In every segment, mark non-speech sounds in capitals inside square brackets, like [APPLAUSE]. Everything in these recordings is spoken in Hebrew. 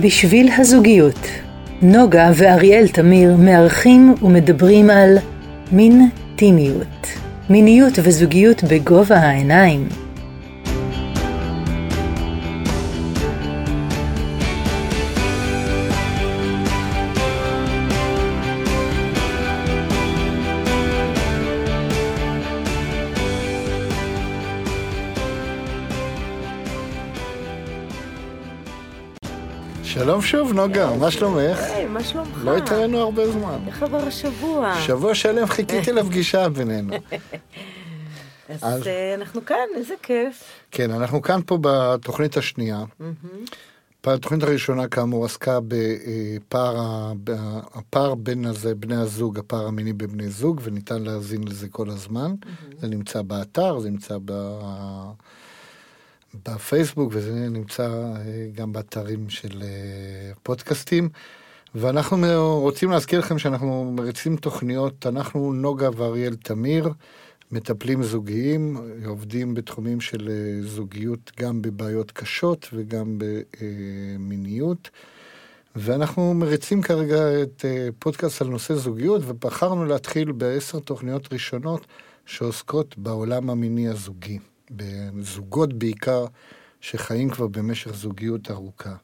בשביל הזוגיות, נוגה ואריאל תמיר מארחים ומדברים על מין טימיות, מיניות וזוגיות בגובה העיניים. שלום שוב, נוגה, מה שלומך? היי, מה שלומך? לא התראינו הרבה זמן. איך עבר השבוע? שבוע שלם חיכיתי [LAUGHS] לפגישה בינינו. אז אה, אנחנו כאן, איזה כיף. כן, אנחנו כאן פה בתוכנית השנייה. התוכנית הראשונה, כאמור, עסקה בפער ה- הפער בין הזה, בני הזוג, הפער המיני בבני זוג, וניתן להאזין לזה כל הזמן. זה נמצא באתר, זה נמצא ב... בפייסבוק, וזה נמצא אה, גם באתרים של אה, פודקאסטים. ואנחנו רוצים להזכיר לכם שאנחנו מריצים תוכניות, אנחנו, נוגה ואריאל תמיר, מטפלים זוגיים, עובדים בתחומים של אה, זוגיות גם בבעיות קשות וגם במיניות. ואנחנו מריצים כרגע את פודקאסט על נושא זוגיות, ובחרנו להתחיל בעשר תוכניות ראשונות שעוסקות בעולם המיני הזוגי, בזוגות בעיקר, שחיים כבר במשך זוגיות ארוכה.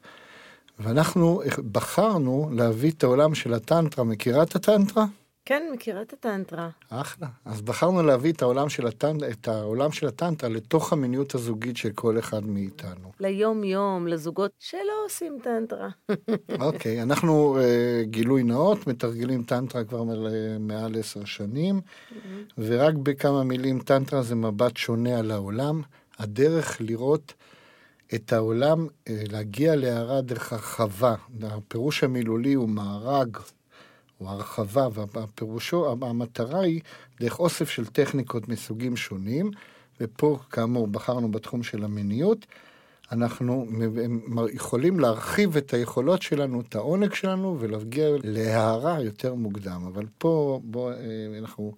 ואנחנו בחרנו להביא את העולם של הטנטרה, מכירה את הטנטרה? כן, מכירה את הטנטרה. אחלה. אז בחרנו להביא את העולם של, הטנ... את העולם של הטנטרה לתוך המיניות הזוגית של כל אחד מאיתנו. ליום-יום, לזוגות שלא עושים טנטרה. [LAUGHS] אוקיי, אנחנו uh, גילוי נאות, מתרגלים טנטרה כבר מעל עשר שנים, ורק בכמה מילים, טנטרה זה מבט שונה על העולם, הדרך לראות את העולם, uh, להגיע להערה דרך הרחבה. הפירוש המילולי הוא מארג, או הרחבה, והפירושו, המטרה היא דרך אוסף של טכניקות מסוגים שונים, ופה, כאמור, בחרנו בתחום של המיניות. אנחנו יכולים להרחיב את היכולות שלנו, את העונג שלנו, ולהגיע להערה יותר מוקדם. אבל פה, בוא, אה, אנחנו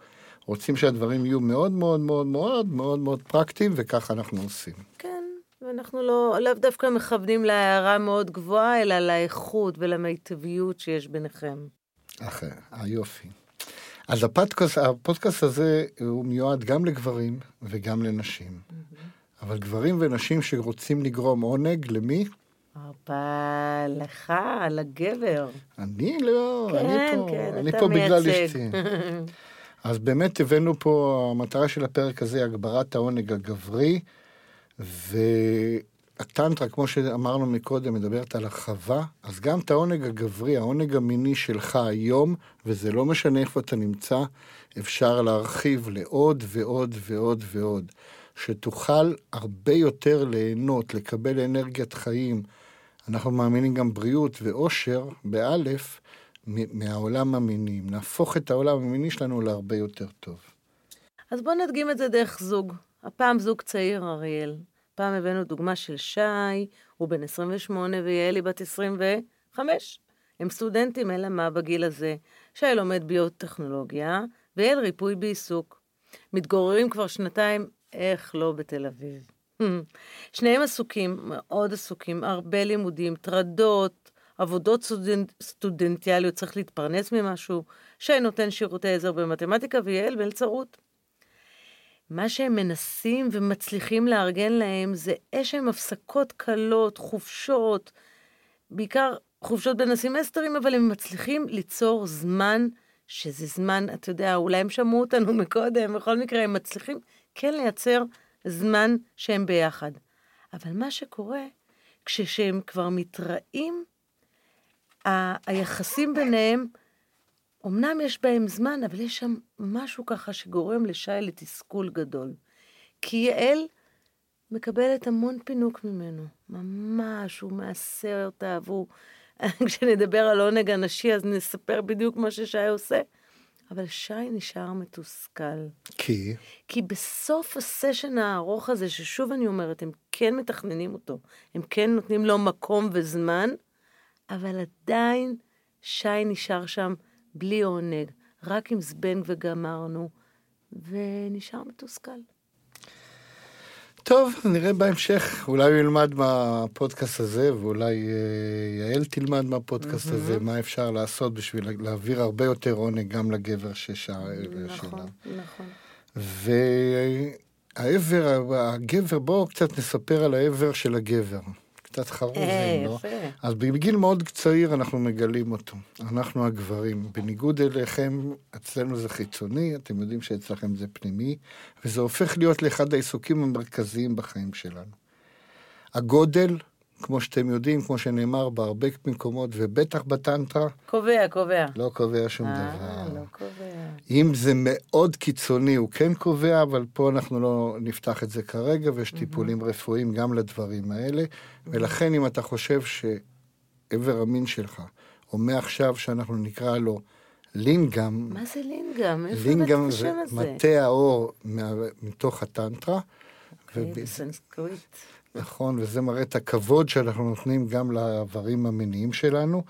רוצים שהדברים יהיו מאוד מאוד מאוד מאוד מאוד מאוד פרקטיים, וככה אנחנו עושים. כן, ואנחנו לא, לאו דווקא מכוונים להערה מאוד גבוהה, אלא לאיכות ולמיטביות שיש ביניכם. אחר, היופי. אז הפודקאסט, הפודקאסט הזה הוא מיועד גם לגברים וגם לנשים. אבל גברים ונשים שרוצים לגרום עונג, למי? הרבה לך, לגבר. אני לא, כן, אני פה, כן, אני פה בגלל. אשתי. [LAUGHS] אז באמת הבאנו פה, המטרה של הפרק הזה היא הגברת העונג הגברי, והטנטרה, כמו שאמרנו מקודם, מדברת על הרחבה, אז גם את העונג הגברי, העונג המיני שלך היום, וזה לא משנה איפה אתה נמצא, אפשר להרחיב לעוד ועוד ועוד ועוד. שתוכל הרבה יותר ליהנות, לקבל אנרגיית חיים. אנחנו מאמינים גם בריאות ואושר, באלף, מהעולם המיני. נהפוך את העולם המיני שלנו להרבה יותר טוב. אז בואו נדגים את זה דרך זוג. הפעם זוג צעיר, אריאל. פעם הבאנו דוגמה של שי, הוא בן 28 ויעלי בת 25. הם סטודנטים, אלא מה בגיל הזה? שי לומד ביוטכנולוגיה, ויעל ריפוי בעיסוק. מתגוררים כבר שנתיים, איך לא בתל אביב. [LAUGHS] שניהם עסוקים, מאוד עסוקים, הרבה לימודים, טרדות, עבודות סטודנט, סטודנטיאליות, צריך להתפרנס ממשהו. שי נותן שירותי עזר במתמטיקה ויעל מלצרות. מה שהם מנסים ומצליחים לארגן להם זה איזשהם הפסקות קלות, חופשות, בעיקר חופשות בין הסמסטרים, אבל הם מצליחים ליצור זמן, שזה זמן, אתה יודע, אולי הם שמעו אותנו [LAUGHS] מקודם, בכל מקרה הם מצליחים כן לייצר זמן שהם ביחד. אבל מה שקורה, כשהם כבר מתראים, ה- היחסים ביניהם, אמנם יש בהם זמן, אבל יש שם משהו ככה שגורם לשי לתסכול גדול. כי יעל מקבלת המון פינוק ממנו, ממש, הוא מעשה אותה, והוא... [LAUGHS] כשנדבר על עונג הנשי, אז נספר בדיוק מה ששי עושה. אבל שי נשאר מתוסכל. כי? כי בסוף הסשן הארוך הזה, ששוב אני אומרת, הם כן מתכננים אותו, הם כן נותנים לו מקום וזמן, אבל עדיין שי נשאר שם בלי עונג, רק עם זבנג וגמרנו, ונשאר מתוסכל. טוב, נראה בהמשך. אולי הוא ילמד מהפודקאסט הזה, ואולי אה, יעל תלמד מהפודקאסט הזה, מה אפשר לעשות בשביל להעביר הרבה יותר עונג גם לגבר ששעה נכון, שלה. נכון. והעבר, הגבר, בואו קצת נספר על העבר של הגבר. קצת אה, חרוזים, לא? יפה. אז בגיל מאוד צעיר אנחנו מגלים אותו, אנחנו הגברים. בניגוד אליכם, אצלנו זה חיצוני, אתם יודעים שאצלכם זה פנימי, וזה הופך להיות לאחד העיסוקים המרכזיים בחיים שלנו. הגודל, כמו שאתם יודעים, כמו שנאמר בהרבה מקומות, ובטח בטנטרה, קובע, קובע. לא קובע שום אה, דבר. לא קובע. אם זה מאוד קיצוני, הוא כן קובע, אבל פה אנחנו לא נפתח את זה כרגע, ויש טיפולים רפואיים גם לדברים האלה. ולכן, אם אתה חושב שעבר המין שלך, או מעכשיו שאנחנו נקרא לו לינגאם, מה זה לינגאם? איפה לינגאם זה? מטה האור מה- מתוך הטנטרה. אוקיי, וב- בסנסקריט. נכון, וזה מראה את הכבוד שאנחנו נותנים גם לאיברים המיניים שלנו.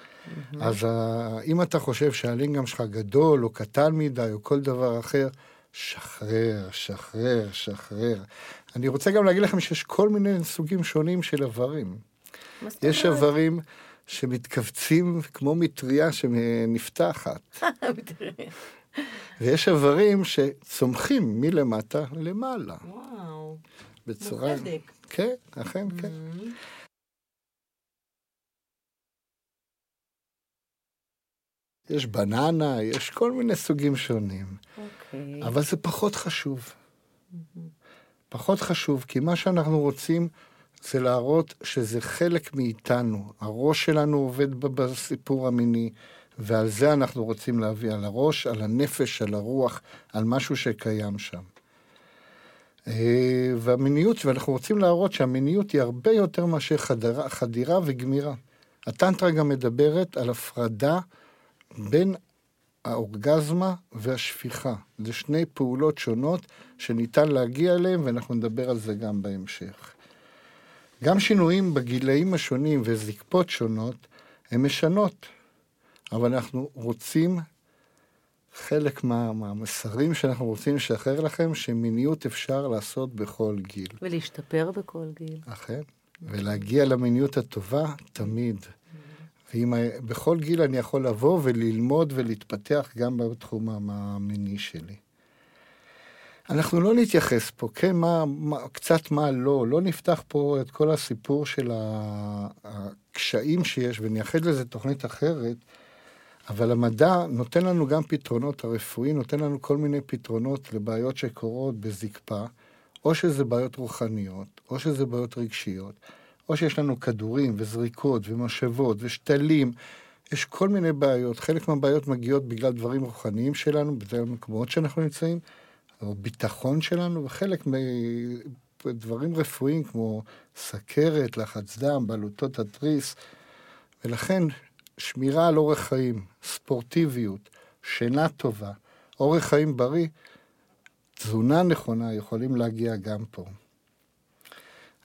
אז ה- אם אתה חושב שהלינגאם שלך גדול או קטן מדי או כל דבר אחר, שחרר, שחרר, שחרר. אני רוצה גם להגיד לכם שיש כל מיני סוגים שונים של איברים. יש? איברים שמתכווצים כמו מטריה שנפתחת. [LAUGHS] ויש איברים שצומחים מלמטה למעלה, וואו. בצורה... מוחדק. כן, אכן, כן. יש בננה, יש כל מיני סוגים שונים. אוקיי. אבל זה פחות חשוב. פחות חשוב, כי מה שאנחנו רוצים זה להראות שזה חלק מאיתנו. הראש שלנו עובד בסיפור המיני, ועל זה אנחנו רוצים להביא, על הראש, על הנפש, על הרוח, על משהו שקיים שם. אה, והמיניות, ואנחנו רוצים להראות שהמיניות היא הרבה יותר מאשר חדירה, חדירה וגמירה. הטנטרה גם מדברת על הפרדה בין האורגזמה והשפיכה. זה שני פעולות שונות שניתן להגיע אליהן, ואנחנו נדבר על זה גם בהמשך. גם שינויים בגילאים השונים וזקפות שונות, הן משנות, אבל אנחנו רוצים, חלק מה, מהמסרים שאנחנו רוצים לשחרר לכם, שמיניות אפשר לעשות בכל גיל. ולהשתפר בכל גיל. אכן, ולהגיע למיניות הטובה תמיד. ואם בכל גיל אני יכול לבוא וללמוד ולהתפתח גם בתחום המ- המיני שלי. אנחנו לא נתייחס פה, כן, מה, מה, קצת מה לא, לא נפתח פה את כל הסיפור של הקשיים שיש, ונייחד לזה תוכנית אחרת, אבל המדע נותן לנו גם פתרונות, הרפואי נותן לנו כל מיני פתרונות לבעיות שקורות בזקפה, או שזה בעיות רוחניות, או שזה בעיות רגשיות, או שיש לנו כדורים וזריקות ומשאבות ושתלים, יש כל מיני בעיות. חלק מהבעיות מגיעות בגלל דברים רוחניים שלנו, בגלל המקומות שאנחנו נמצאים, או ביטחון שלנו, וחלק מדברים רפואיים כמו סכרת, לחץ דם, בלוטות התריס, ולכן שמירה על אורח חיים, ספורטיביות, שינה טובה, אורח חיים בריא, תזונה נכונה יכולים להגיע גם פה.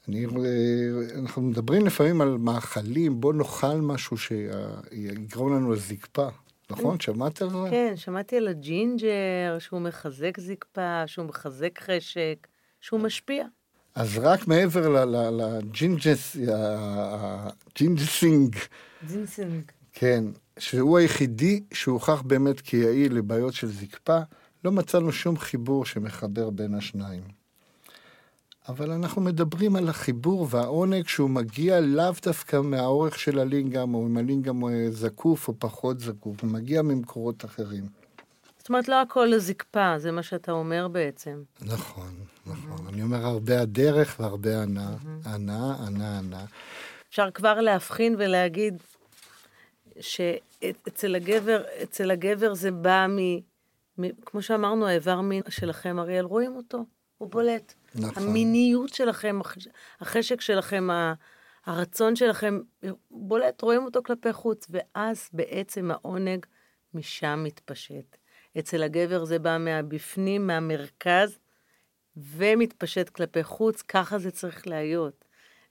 אני, אה, אנחנו מדברים לפעמים על מאכלים, בוא נאכל משהו שיגרום לנו לזקפה, נכון? שמעת על זה? כן, שמעתי על הג'ינג'ר, שהוא מחזק זקפה, שהוא מחזק חשק, שהוא משפיע. אז רק מעבר ל- כן, שהוא היחידי שהוכח באמת כיעיל לבעיות של זקפה, לא מצאנו שום חיבור שמחבר בין השניים. אבל אנחנו מדברים על החיבור והעונג שהוא מגיע לאו דווקא מהאורך של הלינגאם, או אם הלינגאם הוא זקוף או פחות זקוף, הוא מגיע ממקורות אחרים. זאת אומרת, לא הכל לזקפה, זה מה שאתה אומר בעצם. נכון, נכון. אני אומר הרבה הדרך והרבה הנאה, הנאה, הנאה, הנאה. אפשר כבר להבחין ולהגיד שאצל הגבר, אצל הגבר זה בא מ... מ כמו שאמרנו, האיבר מין שלכם, אריאל, רואים אותו, הוא בולט. נכון. המיניות שלכם, החש- החשק שלכם, הרצון שלכם, בולט, רואים אותו כלפי חוץ, ואז בעצם העונג משם מתפשט. אצל הגבר זה בא מהבפנים, מהמרכז, ומתפשט כלפי חוץ, ככה זה צריך להיות.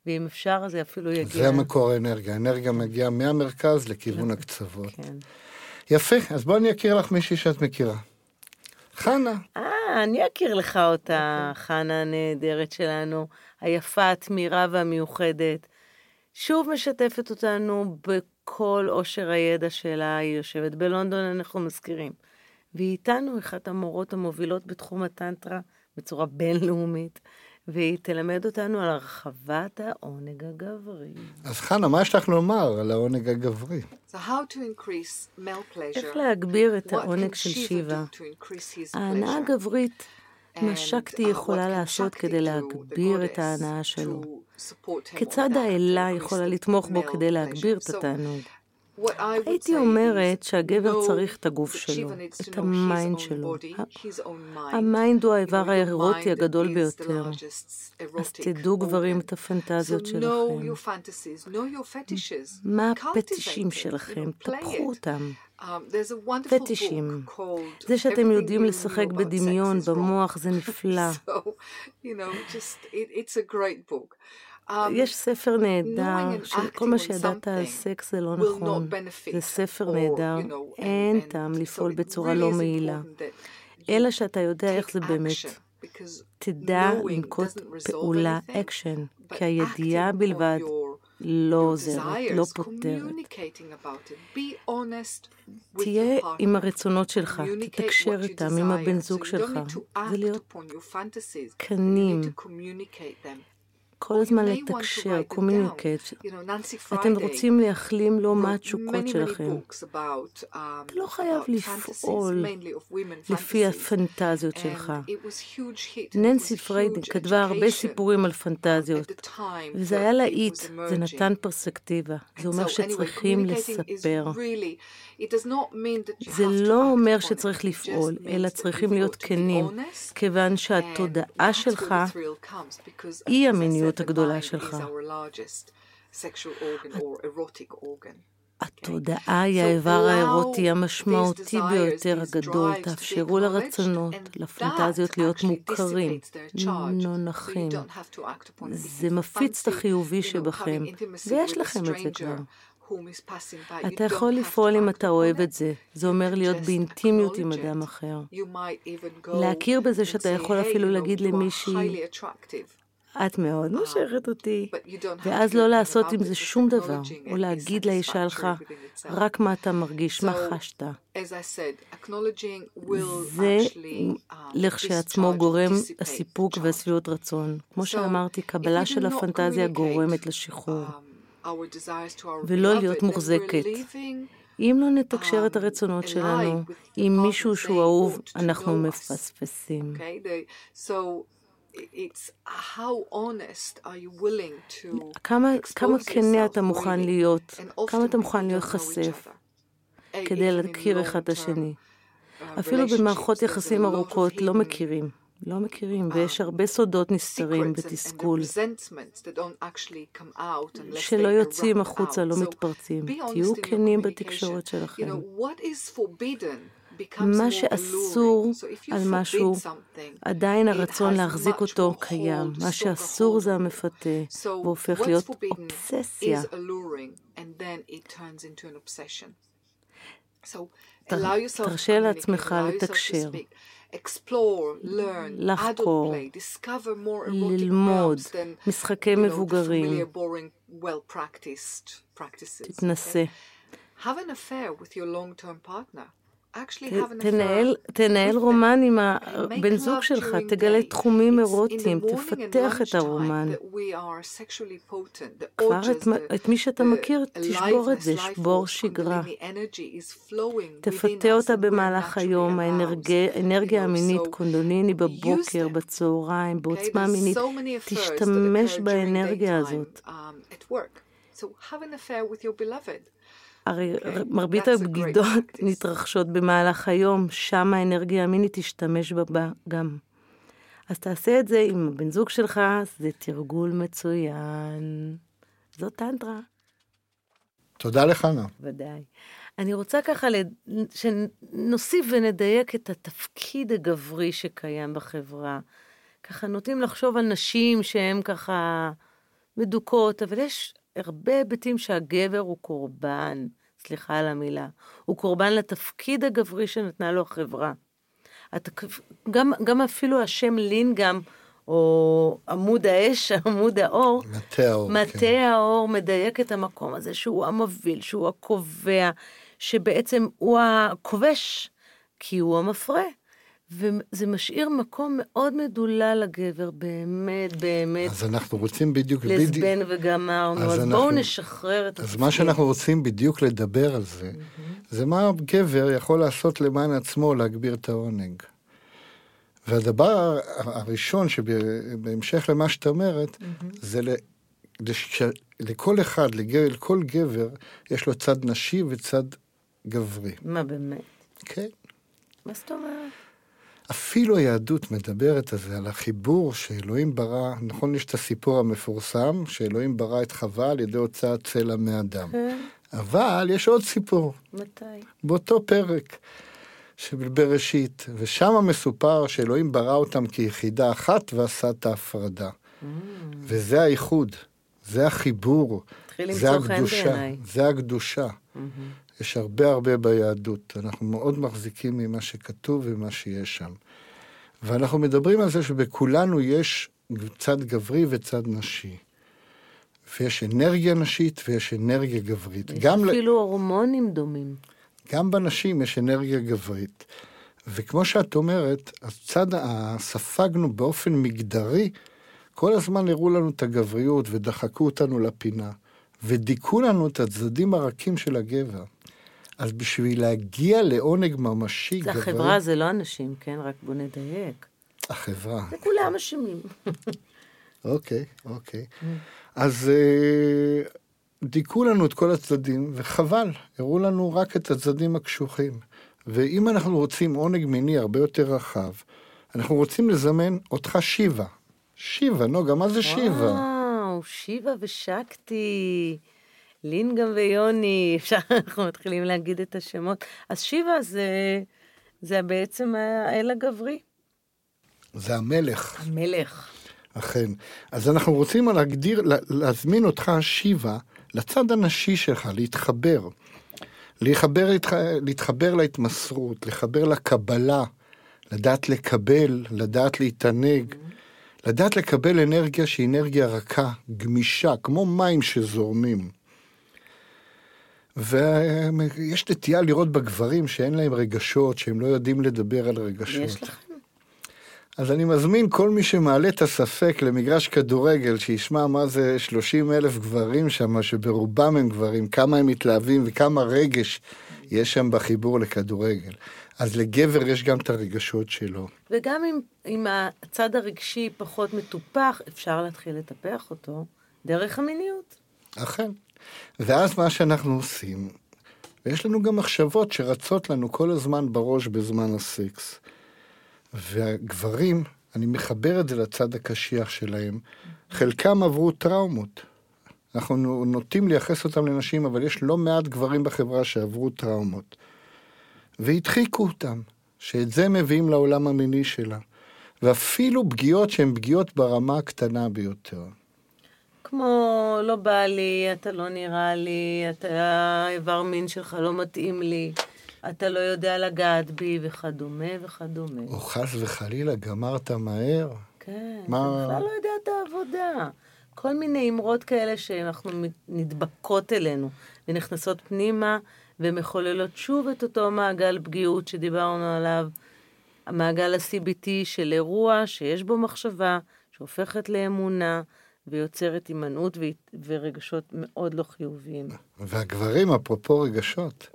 ואם אפשר, זה אפילו יגיע... זה המקור האנרגיה, האנרגיה מגיעה מהמרכז לכיוון הקצוות. כן. יפה, אז בואי אני אכיר לך מישהי שאת מכירה. חנה, אה, אה, אני אכיר לך אותה, חנה הנהדרת שלנו, היפה, התמירה והמיוחדת. שוב משתפת אותנו בכל עושר הידע שלה, היא יושבת בלונדון, אנחנו מזכירים. והיא איתנו אחת המורות המובילות בתחום הטנטרה בצורה בינלאומית, והיא תלמד אותנו על הרחבת העונג הגברי. אז חנה, מה יש לך לומר על העונג הגברי? איך להגביר את העונג של שיבה? ההנאה? הגברית, מה שקטי uh, יכולה לעשות כדי להגביר את ההנאה שלו? כיצד האלה יכולה לתמוך בו כדי להגביר את התענוג? הייתי אומרת שהגבר צריך את הגוף שלו, את ה mind שלו. ה mind הוא האיבר האירוטי הגדול ביותר. אז תדעו גברים את הפנטזיות שלכם. מה הפטישים שלכם? טפחו אותם. פטישים. זה שאתם יודעים לשחק בדמיון, במוח, זה נפלא. [LAUGHS] אממ, יש ספר נהדר, שכל מה שידעת על סקס זה לא נכון. זה ספר נהדר, אין טעם לפעול בצורה לא יעילה. אלא שאתה יודע איך זה באמת. תדע לנקוט פעולה, אקשן, כי הידיעה בלבד לא עוזרת, לא פותרת. תהיה. עם הרצונות שלך, תתקשר איתם, עם. הבן זוג שלך. זה להיות כנים. כל הזמן לתקשר, communicate. אתם רוצים להחלים לא מה התשוקות שלכם. אתה לא חייב לפעול לפי הפנטזיות שלך. ננסי פריידיי כתבה הרבה סיפורים על פנטזיות, וזה היה להיט, זה נתן פרספקטיבה. זה אומר שצריכים לספר. זה לא אומר שצריך לפעול, אלא צריכים להיות כנים, כיוון שהתודעה שלך היא המיניות. הסקסואליות הגדולה שלך. התודעה היא האיבר האירוטי המשמעותי ביותר הגדול. תאפשרו לרצונות, לפנטזיות להיות מוכרים, נונחים. זה מפיץ את החיובי שבכם, ויש לכם את זה כבר. אתה יכול לפעול אם אתה אוהב את זה. זה אומר להיות באינטימיות עם אדם אחר. להכיר בזה שאתה יכול אפילו להגיד למישהי, את מאוד מושכת אותי, ואז לא לעשות עם זה שום דבר, או להגיד לאישה itself. רק מה אתה מרגיש, מה חשת. זה um, לכשעצמו גורם הסיפוק. והשביעות רצון. כמו שאמרתי, קבלה של הפנטזיה גורמת לשחרור. um, ולא להיות מוחזקת. אם לא נתקשר את um, הרצונות שלנו עם מישהו שהוא אהוב, "Want to אנחנו know us." מפספסים. כמה, כמה כנה אתה מוכן? להיות, כמה אתה מוכן להיחשף, other. Uh, כדי להכיר אחד את השני. uh, אפילו במערכות יחסים ארוכות לא מכירים, לא מכירים, ויש הרבה סודות נסתרים unless שלא יוצאים החוצה. לא מתפרצים. תהיו כנים. בתקשורת שלכם. מה שאסור על משהו, עדיין הרצון להחזיק אותו קיים. מה שאסור זה המפתה, והופך להיות אובססיה. תרשה לעצמך לתקשר, לחקור, ללמוד, משחקי מבוגרים, תתנסה. תתנסה. Have an affair with your long-term partner. תנהל, תנהל רומן עם הבן זוג שלך, תגלה תחומים אירוטיים, תפתח את הרומן. כבר את, את מי שאתה מכיר, תשבור את זה, שבור שגרה. תפתה אותה במהלך היום, האנרגיה המינית, קונדוניני בבוקר, בצהריים, בעוצמה מינית, תשתמש באנרגיה הזאת. הרי Okay, מרבית הבגידות. מתרחשות במהלך היום, שם האנרגיה המינית תשתמש בה גם. אז תעשה את זה עם הבן זוג שלך, זה תרגול מצוין. זאת טנטרה. תודה לחנה. ודאי. אני רוצה ככה לד... שנוסיף ונדייק את התפקיד הגברי שקיים בחברה. ככה נוטים לחשוב על נשים שהן ככה מדוכאות, אבל יש הרבה היבטים שהגבר הוא קורבן, סליחה על המילה, הוא קורבן לתפקיד הגברי שנתנה לו החברה. אתה, כ- גם, גם אפילו השם לינגאם, או עמוד האש, [LAUGHS] עמוד האור, מטה האור, מטה כן. האור מדייק את המקום הזה, שהוא המוביל, שהוא הקובע, שבעצם הוא הכובש, כי הוא המפרה. וזה משאיר מקום מאוד מדולל לגבר, באמת, באמת. אז אנחנו רוצים בדיוק... בדיוק- לזבן וגמרנו, אז אז, אנחנו- בואו נשחרר את אז הצדדים. מה שאנחנו רוצים בדיוק לדבר על זה, זה מה גבר יכול לעשות למען עצמו להגביר את העונג. והדבר הראשון שבהמשך למה שאת אומרת, זה ל- לש- לכל אחד, לגבר, לכל גבר, יש לו צד נשי וצד גברי. מה באמת? כן. מה זאת אומרת? אפילו היהדות מדברת על זה, על החיבור שאלוהים ברא, נכון, יש את הסיפור המפורסם, שאלוהים ברא את חווה על ידי הוצאת צלע מאדם. כן, אבל יש עוד סיפור, מתי? באותו פרק של בראשית, ושם מסופר שאלוהים ברא אותם כיחידה אחת ועשה את ההפרדה. וזה האיחוד, זה החיבור, זה הקדושה. זה הקדושה. יש הרבה הרבה ביהדות, אנחנו מאוד מחזיקים ממה שכתוב ומה שיש שם. ואנחנו מדברים על זה שבכולנו יש צד גברי וצד נשי. ויש אנרגיה נשית ויש אנרגיה גברית. יש גם, ל- אפילו הורמונים דומים. גם בנשים יש אנרגיה גברית. וכמו שאת אומרת, הצד, ספגנו באופן מגדרי, כל הזמן הראו לנו את הגבריות ודחקו אותנו לפינה, ודיכאו לנו את הצדדים הרכים של הגבר. אז בשביל להגיע לעונג ממשי זה גברי... החברה זה לא אנשים, כן? רק בוא נדייק. החברה. זה כולם אשמים. [LAUGHS] אוקיי, אוקיי. אז אה, דיכאו לנו את כל הצדדים, וחבל, הראו לנו רק את הצדדים הקשוחים. ואם אנחנו רוצים עונג מיני הרבה יותר רחב, אנחנו רוצים לזמן אותך שיבה. שיבה, נוגה, מה זה שיבה? וואו, שיבה ושקטי, לינגam ויוני, אפשר, [LAUGHS] אנחנו מתחילים להגיד את השמות. אז שיבה זה, זה בעצם האל הגברי. זה המלך, המלך. אכן. אז אנחנו רוצים להגדיר, לה- להזמין אותך שיבה לצד הנשי שלך, להתחבר. להתחבר, להתחבר להתמסרות, לחבר לקבלה, לדעת לקבל, לדעת להתענג, לדעת לקבל אנרגיה שהיא אנרגיה רכה, גמישה, כמו מים שזורמים. ויש נטייה לראות בגברים שאין להם רגשות, שהם לא יודעים לדבר על רגשות. יש לכם? אז אני מזמין כל מי שמעלה את הספק למגרש כדורגל, שישמע מה זה 30 אלף גברים שם, שברובם הם גברים, כמה הם מתלהבים וכמה רגש יש שם בחיבור לכדורגל. אז לגבר יש גם את הרגשות שלו. וגם אם, אם הצד הרגשי פחות מטופח, אפשר להתחיל לטפח אותו דרך המיניות. אכן. ואז מה שאנחנו עושים, ויש לנו גם מחשבות שרצות לנו כל הזמן בראש בזמן הסקס. והגברים, אני מחבר את זה לצד הקשיח שלהם, חלקם עברו טראומות. אנחנו נוטים לייחס אותם לנשים, אבל יש לא מעט גברים בחברה שעברו טראומות. והדחיקו אותם, שאת זה מביאים לעולם המיני שלה. ואפילו פגיעות שהן פגיעות ברמה הקטנה ביותר. כמו, לא בא לי, אתה לא נראה לי, אתה, האיבר מין שלך לא מתאים לי, אתה לא יודע לגעת בי, וכדומה וכדומה. או חס וחלילה, גמרת מהר. כן, מה- אתה בכלל לא יודע את העבודה. כל מיני אמרות כאלה שאנחנו נדבקות אלינו ונכנסות פנימה ומחוללות שוב את אותו מעגל פגיעות שדיברנו עליו, המעגל ה-CBT של אירוע שיש בו מחשבה, שהופכת לאמונה ויוצרת הימנעות ורגשות מאוד לא חיוביים. והגברים, אפרופו רגשות,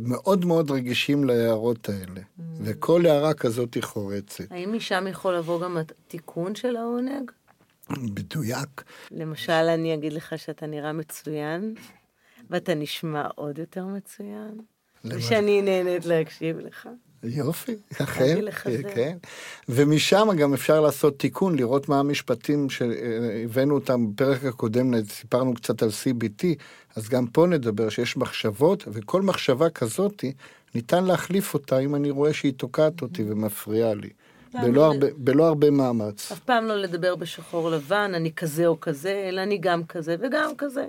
מאוד מאוד רגישים להערות האלה. וכל הערה כזאת היא חורצת. האם משם יכול לבוא גם התיקון של העונג? מדויק. למשל, אני אגיד לך שאתה נראה מצוין, ואתה נשמע עוד יותר מצוין, למשל. ושאני נהנית להקשיב לך. יופי, [LAUGHS] אכן, זה. כן. ומשם גם אפשר לעשות תיקון, לראות מה המשפטים שהבאנו אותם בפרק הקודם, סיפרנו קצת על CBT, אז גם פה נדבר שיש מחשבות, וכל מחשבה כזאת, ניתן להחליף אותה אם אני רואה שהיא תוקעת אותי ומפריעה לי. בלא זה- הרבה, בלא הרבה מאמץ. אף פעם לא לדבר בשחור לבן, אני כזה או כזה, אלא אני גם כזה וגם כזה.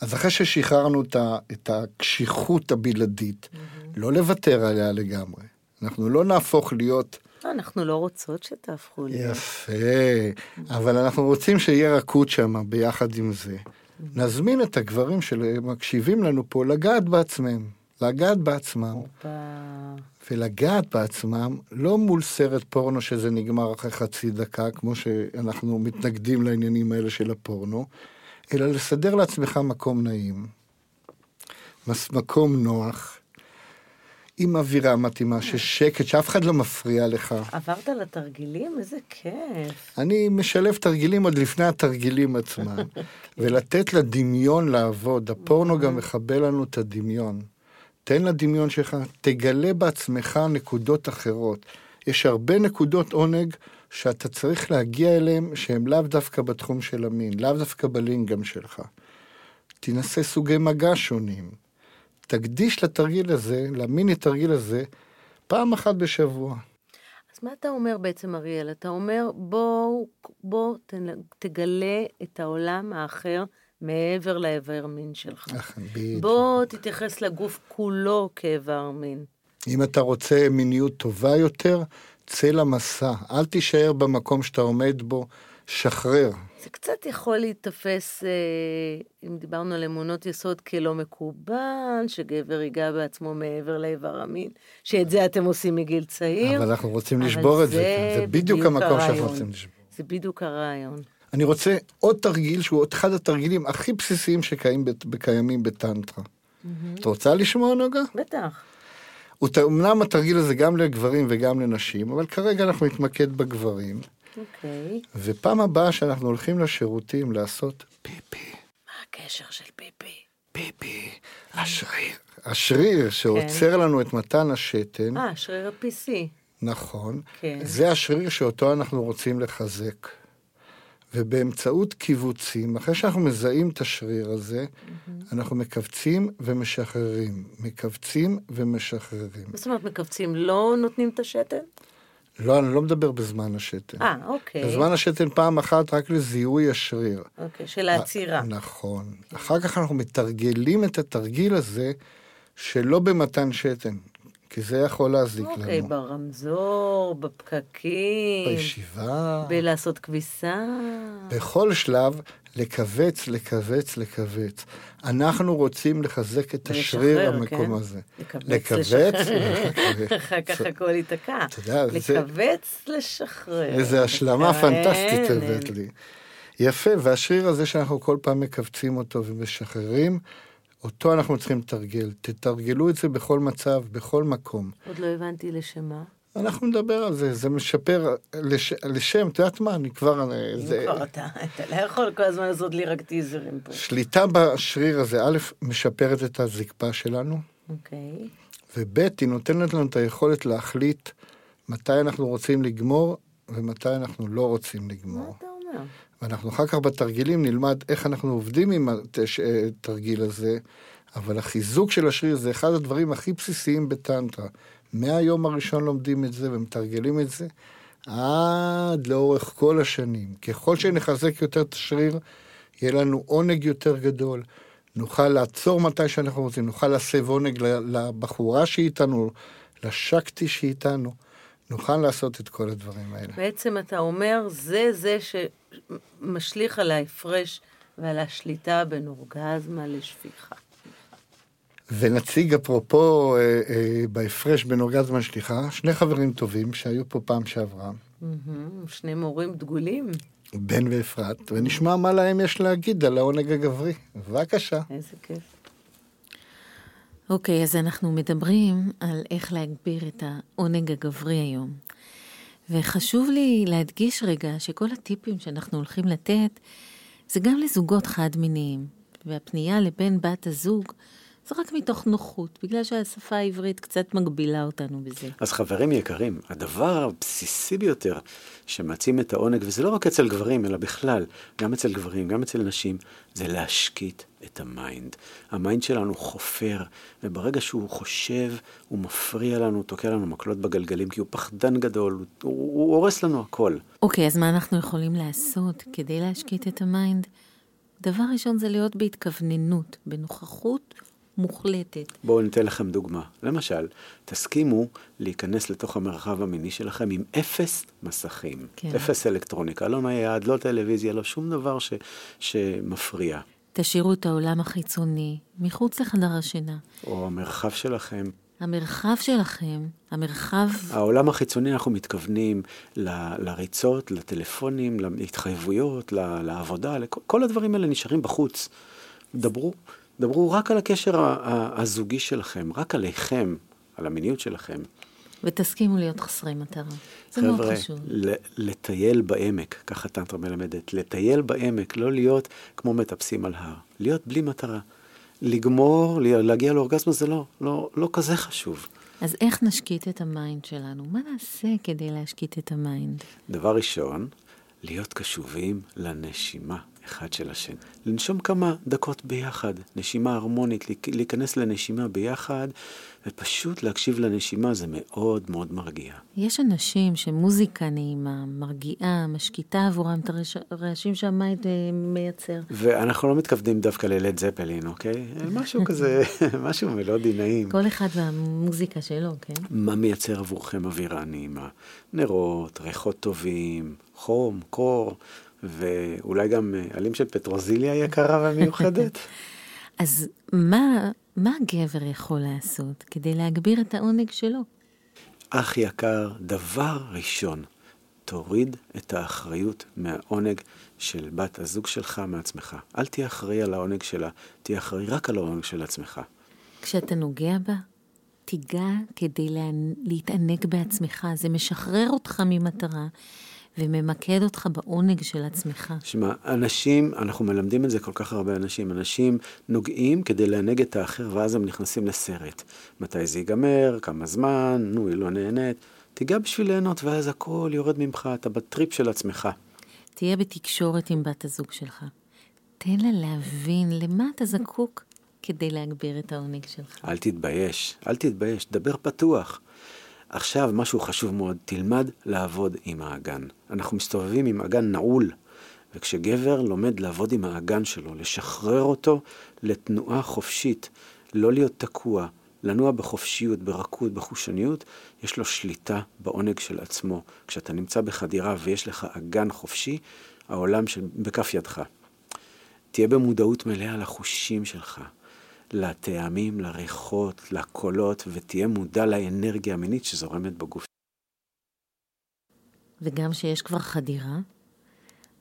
אז אחרי ששחררנו את, ה, את הקשיחות הבלעדית, לא לוותר עליה לגמרי. אנחנו לא נהפוך להיות אנחנו לא רוצות שתהפכו להיות. יפה, אבל אנחנו רוצים שיהיה רכות שם ביחד עם זה. נזמין את הגברים שמקשיבים לנו פה לגעת בעצמם, לגעת בעצמם. ולגעת בעצמם לא מול סרט פורנו שזה נגמר אחרי חצי דקה, כמו שאנחנו מתנגדים לעניינים האלה של הפורנו, אלא לסדר לעצמך מקום נעים, מקום נוח, עם אווירה מתאימה, ששקט, שאף אחד לא מפריע לך. עברת לתרגילים? איזה כיף. אני משלב תרגילים עוד לפני התרגילים עצמם, [LAUGHS] ולתת לדמיון לעבוד. הפורנו גם מכבה לנו את הדמיון. תן לדמיון שלך, תגלה בעצמך נקודות אחרות. יש הרבה נקודות עונג שאתה צריך להגיע אליהן, שהן לאו דווקא בתחום של המין, לאו דווקא בלינגאם שלך. תנסה סוגי מגע שונים. תקדיש לתרגיל הזה, למיני תרגיל הזה, פעם אחת בשבוע. אז מה אתה אומר בעצם, אריאל? אתה אומר, בוא, בוא תגלה את העולם האחר מעבר לאיבר מין שלך. בדיוק. בוא תתייחס לגוף כולו כאיבר מין. אם אתה רוצה מיניות טובה יותר, צא למסע. אל תישאר במקום שאתה עומד בו, שחרר. זה קצת יכול להיתפס, אה, אם דיברנו על אמונות יסוד, כלא מקובל, שגבר ייגע בעצמו מעבר לאיבר המין, שאת זה אתם עושים מגיל צעיר. אבל אנחנו רוצים אבל לשבור את זה. זה זה בדיוק בדיוק המקום שאנחנו. רוצים לשבור. זה בדיוק הרעיון. אני רוצה עוד תרגיל שהוא עוד אחד התרגילים הכי בסיסיים שקיימים בטנטרה. את רוצה לשמוע, נוגה? בטח. אמנם התרגיל הזה גם לגברים וגם לנשים, אבל כרגע אנחנו נתמקד בגברים. אוקיי. ופעם הבאה שאנחנו הולכים לשירותים לעשות פיפי, מה הקשר של פיפי? פיפי, השריר. השריר שעוצר לנו את מתן השתן, אה, שריר ה-PC. נכון, כן. זה השריר שאותו אנחנו רוצים לחזק. ובאמצעות קיבוצים, אחרי שאנחנו מזהים את השריר הזה, אנחנו מכווצים ומשחררים. מכווצים ומשחררים. מה זאת אומרת מכווצים? לא נותנים את השתן? לא, אני לא מדבר בזמן השתן. אה, אוקיי. בזמן השתן פעם אחת רק לזיהוי השריר. אוקיי, של העצירה. נכון. אחר כך אנחנו מתרגלים את התרגיל הזה שלא במתן שתן, כי זה יכול להזיק אוקיי, לנו. ברמזור, בפקקים, בישיבה, בלעשות כביסה. בכל שלב, לכווץ, לכווץ, לכווץ. אנחנו רוצים לחזק את השריר המקום כן? הזה. לכווץ, לכווץ, לשחרר. [LAUGHS] אחר כך הכל ייתקע. אתה יודע, זה- לכווץ, לשחרר. איזה השלמה כן, פנטסטית. הבאת לי. יפה, והשריר הזה שאנחנו כל פעם מכווצים אותו ומשחררים, אותו אנחנו צריכים לתרגל. תתרגלו את זה בכל מצב, בכל מקום. עוד לא הבנתי לשם מה. אנחנו נדבר על זה, זה משפר לש, לשם, את יודעת מה, אני כבר... אה, אם זה, כבר אתה, אתה לא יכול כל הזמן לעשות לי רק טיזרים פה. שליטה בשריר הזה, א', משפרת את הזקפה שלנו, אוקיי. וב', היא נותנת לנו את היכולת להחליט מתי אנחנו רוצים לגמור ומתי אנחנו לא רוצים מה לגמור. אתה אומר? ואנחנו אחר כך בתרגילים נלמד איך אנחנו עובדים עם התרגיל הזה, אבל החיזוק של השריר זה אחד הדברים הכי בסיסיים בטנטרה. מהיום הראשון לומדים את זה ומתרגלים את זה עד לאורך כל השנים. ככל שנחזק יותר את השריר, יהיה לנו עונג יותר גדול. נוכל לעצור מתי שאנחנו רוצים, נוכל להסב עונג לבחורה שאיתנו, לשקטי שאיתנו. נוכל לעשות את כל הדברים האלה. בעצם אתה אומר, זה זה שמשליך על ההפרש ועל השליטה בין אורגזמה לשפיכה. ונציג אפרופו אה, אה, בהפרש בין אורגזמה לשליחה, שני חברים טובים שהיו פה פעם שעברה, שני מורים דגולים, בן ואפרת, ונשמע מה להם יש להגיד על העונג הגברי. בבקשה. איזה כיף. אוקיי, אז אנחנו מדברים על איך להגביר את העונג הגברי היום. וחשוב לי להדגיש רגע שכל הטיפים שאנחנו הולכים לתת, זה גם לזוגות חד-מיניים. והפנייה לבן בת הזוג, זה רק מתוך נוחות, בגלל שהשפה העברית קצת מגבילה אותנו בזה. אז חברים יקרים, הדבר הבסיסי ביותר שמעצים את העונג, וזה לא רק אצל גברים, אלא בכלל, גם אצל גברים, גם אצל נשים, זה להשקיט את ה mind. ה mind שלנו חופר, וברגע שהוא חושב, הוא מפריע לנו, תוקע לנו מקלות בגלגלים, כי הוא פחדן גדול, הוא, הוא, הורס לנו הכל. אוקיי, אז מה אנחנו יכולים לעשות כדי להשקיט את ה mind? דבר ראשון זה להיות בהתכווננות, בנוכחות מוחלטת. בואו ניתן לכם דוגמה. למשל, תסכימו להיכנס לתוך המרחב המיני שלכם עם אפס מסכים. כן. אפס אלקטרוניקה, לא נייד, לא טלוויזיה, לא שום דבר ש, שמפריע. תשאירו את העולם החיצוני מחוץ לחדר השינה. או המרחב שלכם. המרחב שלכם, המרחב... העולם החיצוני, אנחנו מתכוונים ל- לריצות, לטלפונים, להתחייבויות, ל- לעבודה, לכל, כל הדברים האלה נשארים בחוץ. דברו, דברו רק על הקשר הזוגי שלכם, רק עליכם, על המיניות שלכם. ותסכימו להיות חסרי מטרה. זה מאוד חבר'ה, חשוב. ל- לטייל בעמק, ככה טנטרה מלמדת, לטייל בעמק, לא להיות כמו מטפסים על הר, להיות בלי מטרה. לגמור, לה- להגיע לאורגזמה זה לא, לא, לא כזה חשוב. אז איך נשקיט את ה mind שלנו? מה נעשה כדי להשקיט את ה mind? דבר ראשון, להיות קשובים לנשימה אחד של השני. לנשום כמה דקות ביחד, נשימה הרמונית, להיכ- להיכנס לנשימה ביחד, ופשוט להקשיב לנשימה זה מאוד מאוד מרגיע. יש אנשים שמוזיקה נעימה, מרגיעה, משקיטה עבורם את הרעשים שהמיינד אה, מייצר. ואנחנו לא מתכוונים דווקא ללד זפלין, אוקיי? [LAUGHS] משהו כזה, משהו מלודי נעים. כל אחד והמוזיקה שלו, כן? מה מייצר עבורכם אווירה נעימה? נרות, ריחות טובים, חום, קור, ואולי גם אה, עלים של פטרוזיליה יקרה ומיוחדת. [LAUGHS] אז מה, מה הגבר יכול לעשות כדי להגביר את העונג שלו? אח יקר, דבר ראשון, תוריד את האחריות מהעונג של בת הזוג שלך מעצמך. אל תהיה אחראי על העונג שלה, תהיה אחראי רק על העונג של עצמך. כשאתה נוגע בה, תיגע כדי לה... להתענג בעצמך. זה משחרר אותך ממטרה וממקד אותך בעונג של עצמך. שמע, אנשים, אנחנו מלמדים את זה כל כך הרבה אנשים, אנשים נוגעים כדי לענג את האחר ואז הם נכנסים לסרט. מתי זה ייגמר, כמה זמן, נו, היא לא נהנית. תיגע בשביל ליהנות ואז הכל יורד ממך, אתה בטריפ של עצמך. תהיה בתקשורת עם בת הזוג שלך. תן לה להבין למה אתה זקוק כדי להגביר את העונג שלך. אל תתבייש, אל תתבייש, דבר פתוח. עכשיו, משהו חשוב מאוד, תלמד לעבוד עם האגן. אנחנו מסתובבים עם אגן נעול, וכשגבר לומד לעבוד עם האגן שלו, לשחרר אותו לתנועה חופשית, לא להיות תקוע, לנוע בחופשיות, ברכות, בחושניות, יש לו שליטה בעונג של עצמו. כשאתה נמצא בחדירה ויש לך אגן חופשי, העולם של... בכף ידך. תהיה במודעות מלאה לחושים שלך, לטעמים, לריחות, לקולות, ותהיה מודע לאנרגיה המינית שזורמת בגוף. וגם שיש כבר חדירה,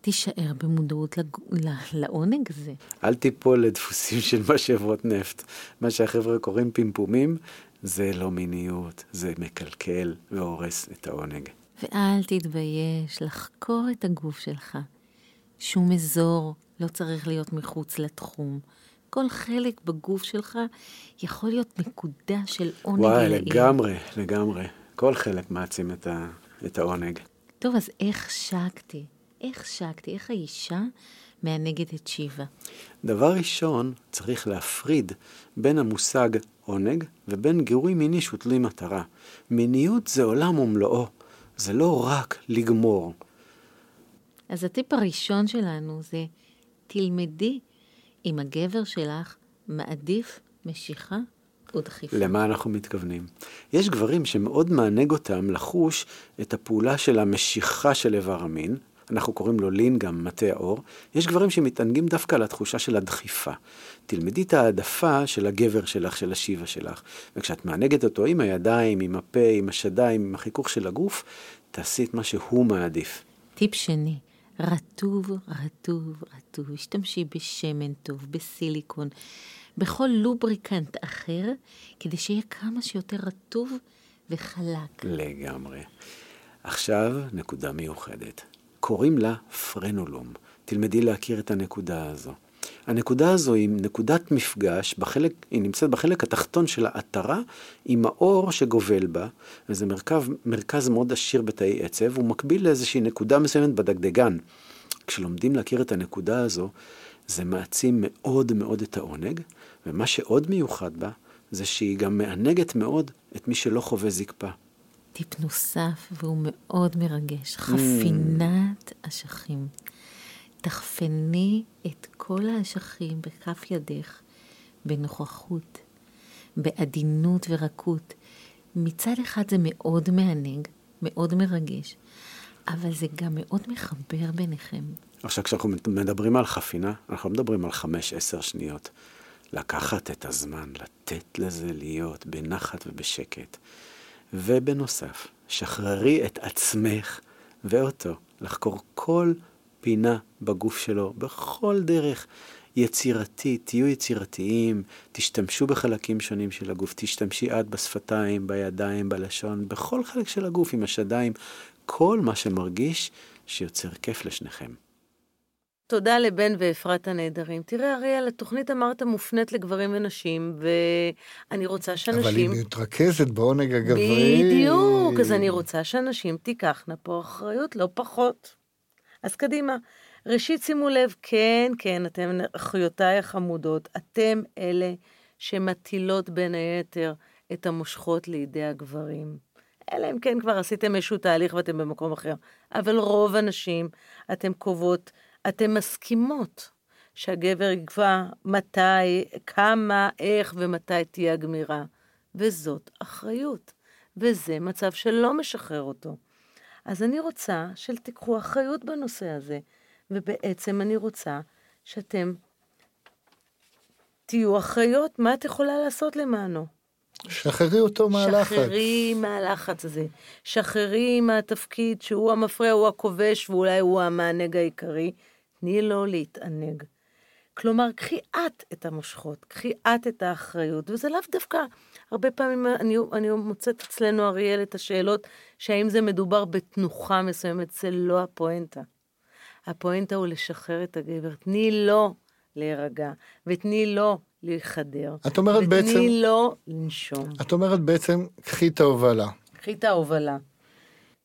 תישאר במודעות לג... ל- לעונג הזה. אל תיפול לדפוסים של משאבות נפט. מה שהחבר'ה קוראים פמפומים, זה לא מיניות, זה מקלקל והורס את העונג. ואל תתבייש לחקור את הגוף שלך. שום אזור לא צריך להיות מחוץ לתחום. כל חלק בגוף שלך יכול להיות נקודה של עונג וואי, לעיל. לגמרי, לגמרי. כל חלק מעצים את, ה... את העונג. טוב, אז איך שקתי? איך שקתי? איך האישה מענגת את שיבה? דבר ראשון, צריך להפריד בין המושג עונג ובין גירוי מיני שהוא תלוי מטרה. מיניות זה עולם ומלואו, זה לא רק לגמור. אז הטיפ הראשון שלנו זה, תלמדי אם הגבר שלך מעדיף משיכה או דחיפה. למה אנחנו מתכוונים? יש גברים שמאוד מענג אותם לחוש את הפעולה של המשיכה של איבר המין, אנחנו קוראים לו לין גם מטה האור, יש גברים שמתענגים דווקא על התחושה של הדחיפה. תלמדי את העדפה של הגבר שלך, של השיבה שלך, וכשאת מענגת אותו עם הידיים, עם הפה, עם השדיים, עם החיכוך של הגוף, תעשי את מה שהוא מעדיף. טיפ שני, רטוב, רטוב, רטוב. השתמשי בשמן טוב, בסיליקון, בכל לובריקנט אחר, כדי שיהיה כמה שיותר רטוב וחלק. לגמרי. עכשיו, נקודה מיוחדת. קוראים לה פרנולום. תלמדי להכיר את הנקודה הזו. הנקודה הזו היא נקודת מפגש, בחלק, היא נמצאת בחלק התחתון של העטרה עם האור שגובל בה, וזה מרכב, מרכז מאוד עשיר בתאי עצב, הוא מקביל לאיזושהי נקודה מסוימת בדגדגן. כשלומדים להכיר את הנקודה הזו, זה מעצים מאוד מאוד את העונג, ומה שעוד מיוחד בה, זה שהיא גם מענגת מאוד את מי שלא חווה זקפה. טיפ נוסף, והוא מאוד מרגש, חפינת אשכים. תחפני את כל האשכים בכף ידך בנוכחות בעדינות ורקות. מצד אחד זה מאוד מענג, מאוד מרגש, אבל זה גם מאוד מחבר ביניכם. עכשיו, כשאנחנו מדברים על חפינה, אנחנו מדברים על חמש-עשר שניות. לקחת את הזמן, לתת לזה להיות בנחת ובשקט. ובנוסף, שחררי את עצמך ואותו לחקור כל פינה בגוף שלו, בכל דרך יצירתית, תהיו יצירתיים, תשתמשו בחלקים שונים של הגוף, תשתמשי את בשפתיים, בידיים, בלשון, בכל חלק של הגוף, עם השדיים, כל מה שמרגיש שיוצר כיף לשניכם. תודה לבן ואפרת הנהדרים. תראה, אריאל, התוכנית אמרת מופנית לגברים ונשים, ואני רוצה שאנשים... אבל היא מתרכזת בעונג הגברי. בדיוק, אז אני רוצה שאנשים תיקחנה פה אחריות, לא פחות. אז קדימה. ראשית, שימו לב, כן, כן, אתם, אחיותיי החמודות, אתם אלה שמטילות בין היתר את המושכות לידי הגברים. אלא אם כן כבר עשיתם איזשהו תהליך ואתם במקום אחר. אבל רוב הנשים, אתן קובעות אתן מסכימות שהגבר יקבע מתי, כמה, איך ומתי תהיה הגמירה. וזאת אחריות, וזה מצב שלא משחרר אותו. אז אני רוצה שתיקחו אחריות בנושא הזה, ובעצם אני רוצה שאתם תהיו אחריות, מה את יכולה לעשות למענו? שחררי אותו מהלחץ. שחררי מהלחץ הזה. שחררי מהתפקיד שהוא המפריע, הוא הכובש, ואולי הוא המענג העיקרי, תני לו להתענג. כלומר, קחי את את המושכות, קחי את את האחריות, וזה לאו דווקא, הרבה פעמים אני, אני מוצאת אצלנו, אריאל, את השאלות, שהאם זה מדובר בתנוחה מסוימת, זה לא הפואנטה. הפואנטה הוא לשחרר את הגבר, תני לו להירגע, ותני לו להיחדר. את אומרת ותני בעצם... ותני לו לנשום. את אומרת בעצם, קחי את ההובלה. קחי את ההובלה.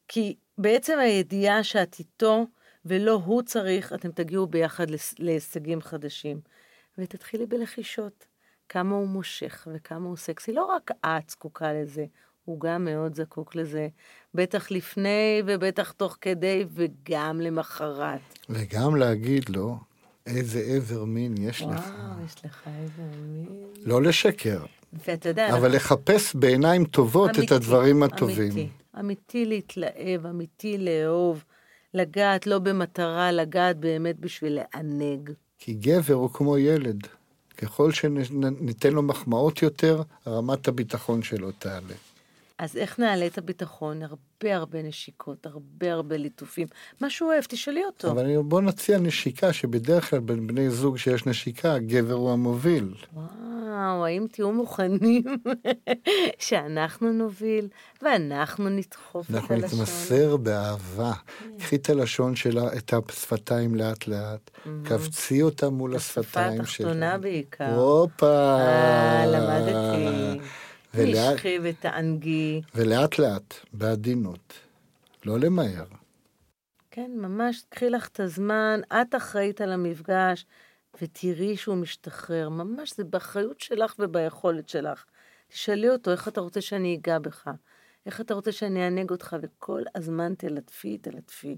כי בעצם הידיעה שאת איתו, ולא הוא צריך, אתם תגיעו ביחד להישגים חדשים. ותתחילי בלחישות, כמה הוא מושך וכמה הוא סקסי. לא רק את זקוקה לזה, הוא גם מאוד זקוק לזה. בטח לפני ובטח תוך כדי וגם למחרת. וגם להגיד לו, איזה עבר מין יש וואו, לך. וואו, יש לך עבר מין. לא לשקר, ואתה יודע... אבל לחפש בעיניים טובות אמיתי, את הדברים הטובים. אמיתי, אמיתי להתלהב, אמיתי לאהוב. לגעת לא במטרה, לגעת באמת בשביל לענג. כי גבר הוא כמו ילד. ככל שניתן לו מחמאות יותר, רמת הביטחון שלו תעלה. אז איך נעלה את הביטחון? הרבה הרבה נשיקות, הרבה הרבה ליטופים. מה שהוא אוהב, תשאלי אותו. אבל בוא נציע נשיקה, שבדרך כלל בין בני זוג שיש נשיקה, הגבר הוא המוביל. וואו, האם תהיו מוכנים [LAUGHS] שאנחנו נוביל ואנחנו נדחוף את אנחנו הלשון? נתמסר באהבה. קחי את הלשון שלה, את השפתיים לאט לאט, קבצי אותה מול השפה השפתיים שלה. התחתונה בעיקר. הופה. אה, למדתי. ולאט- נשכי ותענגי. ולאט לאט, בעדינות. לא למהר. כן, ממש, קחי לך את הזמן, את אחראית על המפגש, ותראי שהוא משתחרר. ממש, זה באחריות שלך וביכולת שלך. תשאלי אותו, איך אתה רוצה שאני אגע בך? איך אתה רוצה שאני אענג אותך? וכל הזמן תלטפי, תלטפי.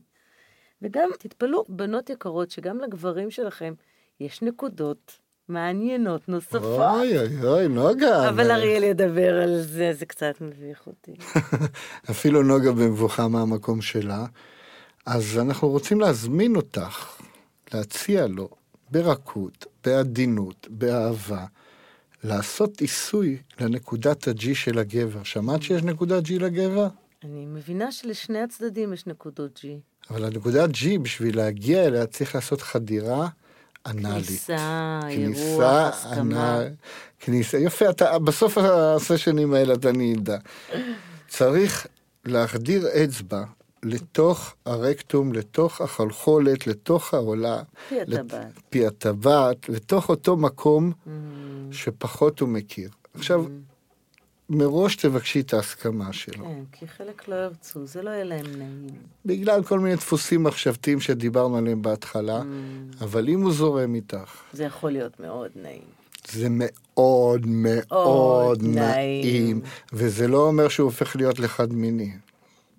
וגם, תתפלאו, בנות יקרות, שגם לגברים שלכם יש נקודות מעניינות נוספות. אוי אוי אוי, נוגה. אבל אריאל ידבר על זה, זה קצת מביך אותי. [LAUGHS] אפילו נוגה במבוכה מהמקום שלה. אז אנחנו רוצים להזמין אותך, להציע לו, ברכות, בעדינות, באהבה, לעשות עיסוי לנקודת ה-G של הגבר. שמעת שיש נקודת G לגבר? אני מבינה שלשני הצדדים יש נקודות G. אבל הנקודת G, בשביל להגיע אליה, צריך לעשות חדירה אנאלית. כניסה, אירוח, כניסה, הסכמה. אנ- כניסה, יפה, אתה, בסוף הסשנים האלה אתה נהידה. צריך להחדיר אצבע לתוך הרקטום, לתוך החלחולת, לתוך העולה. פי לת- הטבעת. פי הטבעת, לתוך אותו מקום Mm, שפחות הוא מכיר. עכשיו, מראש תבקשי את ההסכמה שלו. כן, כי חלק לא ירצו, זה לא יהיה להם נעים. בגלל כל מיני דפוסים מחשבתיים שדיברנו עליהם בהתחלה, Mm. אבל אם הוא זורם איתך, זה יכול להיות מאוד נעים. זה מאוד מאוד נעים. נעים, וזה לא אומר שהוא הופך להיות לחד מיני.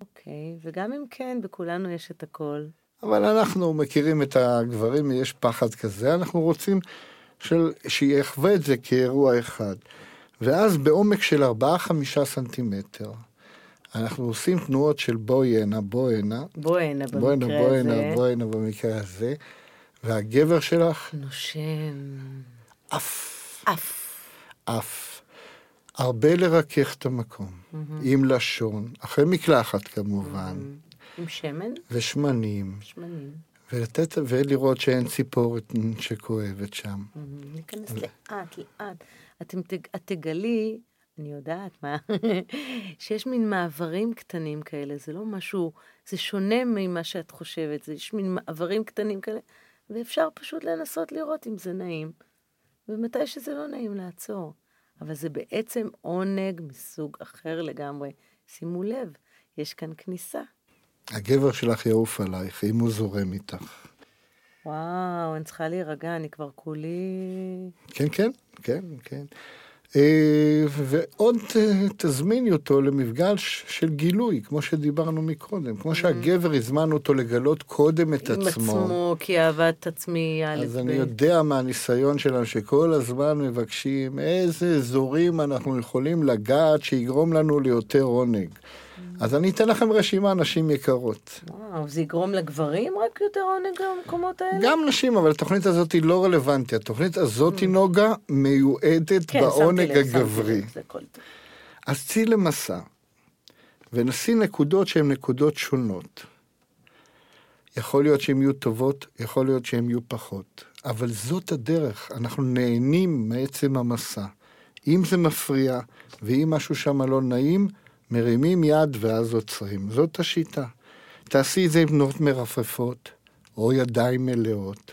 אוקיי, וגם אם כן, בכולנו יש את הכל. אבל אנחנו מכירים את הגברים, יש פחד כזה, אנחנו רוצים של, שיחווה את זה כאירוע אחד. ואז בעומק של 4-5 סנטימטר, אנחנו עושים תנועות של בואי הנה, בואי הנה, בוא בואי הנה, במקרה בואי הזה. הנה, בואי הנה במקרה הזה, והגבר שלך נושם. עף, עף. עף. הרבה לרכך את המקום, עם לשון, אחרי מקלחת כמובן, עם שמן, ושמנים, שמנים. ולתת, ולראות שאין ציפורת שכואבת שם. ניכנס לאט, לאט. אתם את תגלי, אני יודעת מה, [LAUGHS] שיש מין מעברים קטנים כאלה, זה לא משהו, זה שונה ממה שאת חושבת, זה יש מין מעברים קטנים כאלה, ואפשר פשוט לנסות לראות אם זה נעים, ומתי שזה לא נעים לעצור. אבל זה בעצם עונג מסוג אחר לגמרי. שימו לב, יש כאן כניסה. הגבר שלך יעוף עלייך, אם הוא זורם איתך. וואו, אני צריכה להירגע, אני כבר כולי... כן, כן, כן, כן. אה, ועוד אה, תזמיני אותו למפגש של גילוי, כמו שדיברנו מקודם. כמו שהגבר הזמנו אותו לגלות קודם את עם עצמו. עצמו, כי אהבת עצמי, א', אז. אני יודע מהניסיון שלנו שכל הזמן מבקשים איזה אזורים אנחנו יכולים לגעת שיגרום לנו ליותר עונג. אז אני אתן לכם רשימה, נשים יקרות. וואו, זה יגרום לגברים רק יותר עונג במקומות האלה? גם נשים, אבל התוכנית הזאת היא לא רלוונטית. התוכנית הזאת, נוגה, מיועדת כן, בעונג הגברי. אז צאי למסע, ונשים נקודות שהן נקודות שונות. יכול להיות שהן יהיו טובות, יכול להיות שהן יהיו פחות. אבל זאת הדרך, אנחנו נהנים מעצם המסע. אם זה מפריע, ואם משהו שם לא נעים, מרימים יד ואז עוצרים. זאת השיטה. תעשי את זה עם תנועות מרפרפות, או ידיים מלאות,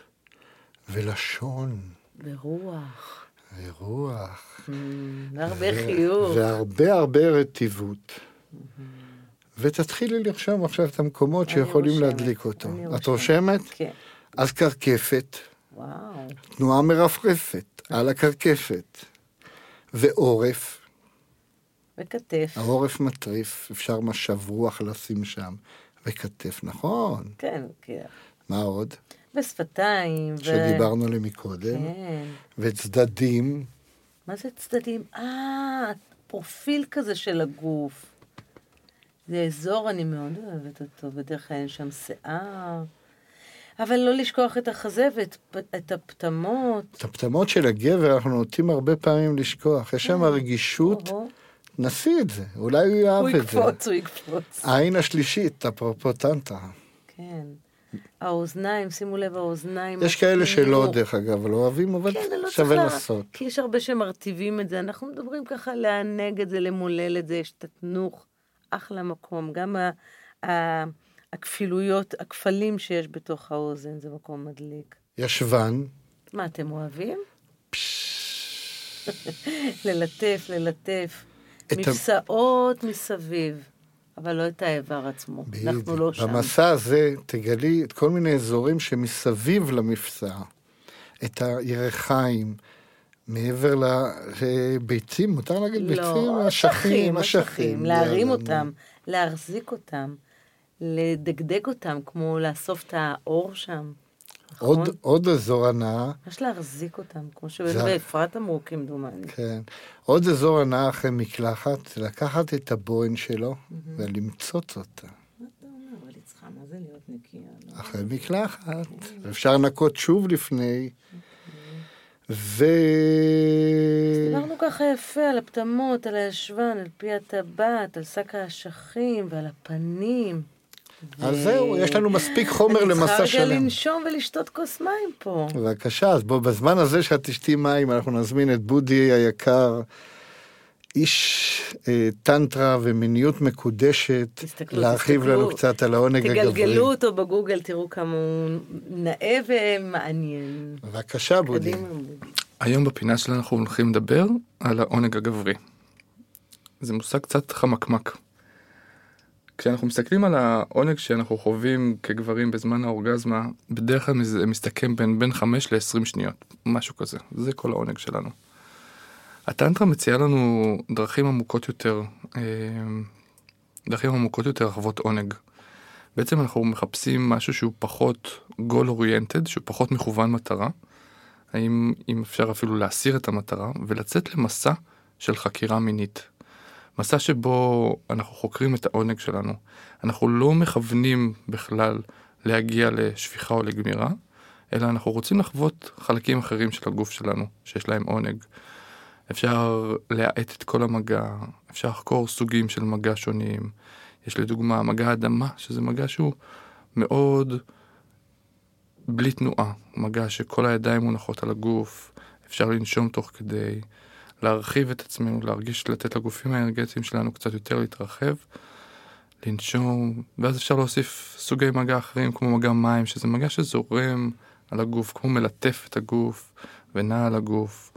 ולשון, ורוח, ורוח. והרבה חיוך. והרבה הרבה רטיבות. ותתחילי לרשום עכשיו את המקומות שיכולים רושמת, להדליק אותו. את רושמת. רושמת? כן. אז קרקפת, וואו. תנועה מרפרפת על הקרקפת. ועורף, וכתף. העורף מטריף, אפשר משב רוח לשים שם. וכתף, נכון. כן, כן. מה עוד? ושפתיים. ו- שדיברנו עליהם מקודם. כן. וצדדים. מה זה צדדים? אה, פרופיל כזה של הגוף. זה אזור, אני מאוד אוהבת אותו, בדרך כלל אין שם שיער. אבל לא לשכוח את החזה ואת את הפטמות. את הפטמות של הגבר אנחנו נוטים הרבה פעמים לשכוח. יש שם רגישות, נסי את זה, אולי הוא יאהב הוא את זה. יקפוץ, הוא יקפוץ. העין השלישית, אפרופו טנטרה. כן. האוזניים, שימו לב, האוזניים. יש כאלה שלא. דרך אגב, לא אוהבים, אבל כן, לא שווה לה- לעשות. כי יש הרבה שמרטיבים את זה. אנחנו מדברים ככה לענג את זה, למולל את זה, יש תתנוך, אחלה מקום. גם ה- ה- הכפילויות, הכפלים שיש בתוך האוזן, זה מקום מדליק. ישבן, מה, אתם אוהבים? [LAUGHS] ללטף, ללטף. את ה- מפסעות מסביב, אבל לא את האיבר עצמו. אנחנו בדיוק. לא שם. במסע הזה תגלי את כל מיני אזורים שמסביב למפסע. את הירכיים, מעבר לביצים, מותר להגיד ביצים? לא, אשכים, אשכים, להרים יאללה, אותם, להחזיק אותם, לדגדג אותם, כמו לאסוף את האור שם. נכון? עוד, עוד אזור הנאה, ממש להחזיק אותם, כמו זה- שבאפרת אמרו כמדומני. כן. עוד אזור הנאה אחרי מקלחת, זה לקחת את הבוהן שלו ולמצוץ אותה. זה? אחרי מקלחת, אפשר לנקות שוב לפני, ו... דיברנו ככה יפה על הפטמות, על הישבן, על פי הטבעת, על שק האשכים ועל הפנים. אז זהו, יש לנו מספיק חומר אני למסע צריכה רגע שלם. לנשום ולשתות כוס מים פה. בבקשה, אז בוא, בזמן הזה שאת תשתי מים, אנחנו נזמין את בודי היקר, איש אה, טנטרה ומיניות מקודשת, תסתכלו, להרחיב תסתכלו. לנו קצת על העונג הגברי. תגלגלו אותו בגוגל, תראו כמה הוא נאה ומעניין. בבקשה, בודי. היום בפינה שלנו אנחנו הולכים לדבר על העונג הגברי. זה מושג קצת חמקמק. כשאנחנו מסתכלים על העונג שאנחנו חווים כגברים בזמן האורגזמה, בדרך כלל זה מסתכם בין בין 5 ל-20 שניות, משהו כזה, זה כל העונג שלנו. הטנטרה מציעה לנו דרכים עמוקות יותר, אה, דרכים עמוקות יותר רחבות עונג. בעצם אנחנו מחפשים משהו שהוא פחות goal oriented, שהוא פחות מכוון מטרה, האם אם אפשר אפילו להסיר את המטרה ולצאת למסע של חקירה מינית. מסע שבו אנחנו חוקרים את העונג שלנו. אנחנו לא מכוונים בכלל להגיע לשפיכה או לגמירה, אלא אנחנו רוצים לחוות חלקים אחרים של הגוף שלנו, שיש להם עונג. אפשר להאט את כל המגע, אפשר לחקור סוגים של מגע שונים. יש לדוגמה מגע אדמה, שזה מגע שהוא מאוד בלי תנועה, מגע שכל הידיים מונחות על הגוף, אפשר לנשום תוך כדי, להרחיב את עצמנו, להרגיש, לתת לגופים האנרגטיים שלנו קצת יותר להתרחב, לנשום, ואז אפשר להוסיף סוגי מגע אחרים כמו מגע מים, שזה מגע שזורם על הגוף, כמו מלטף את הגוף ונע על הגוף.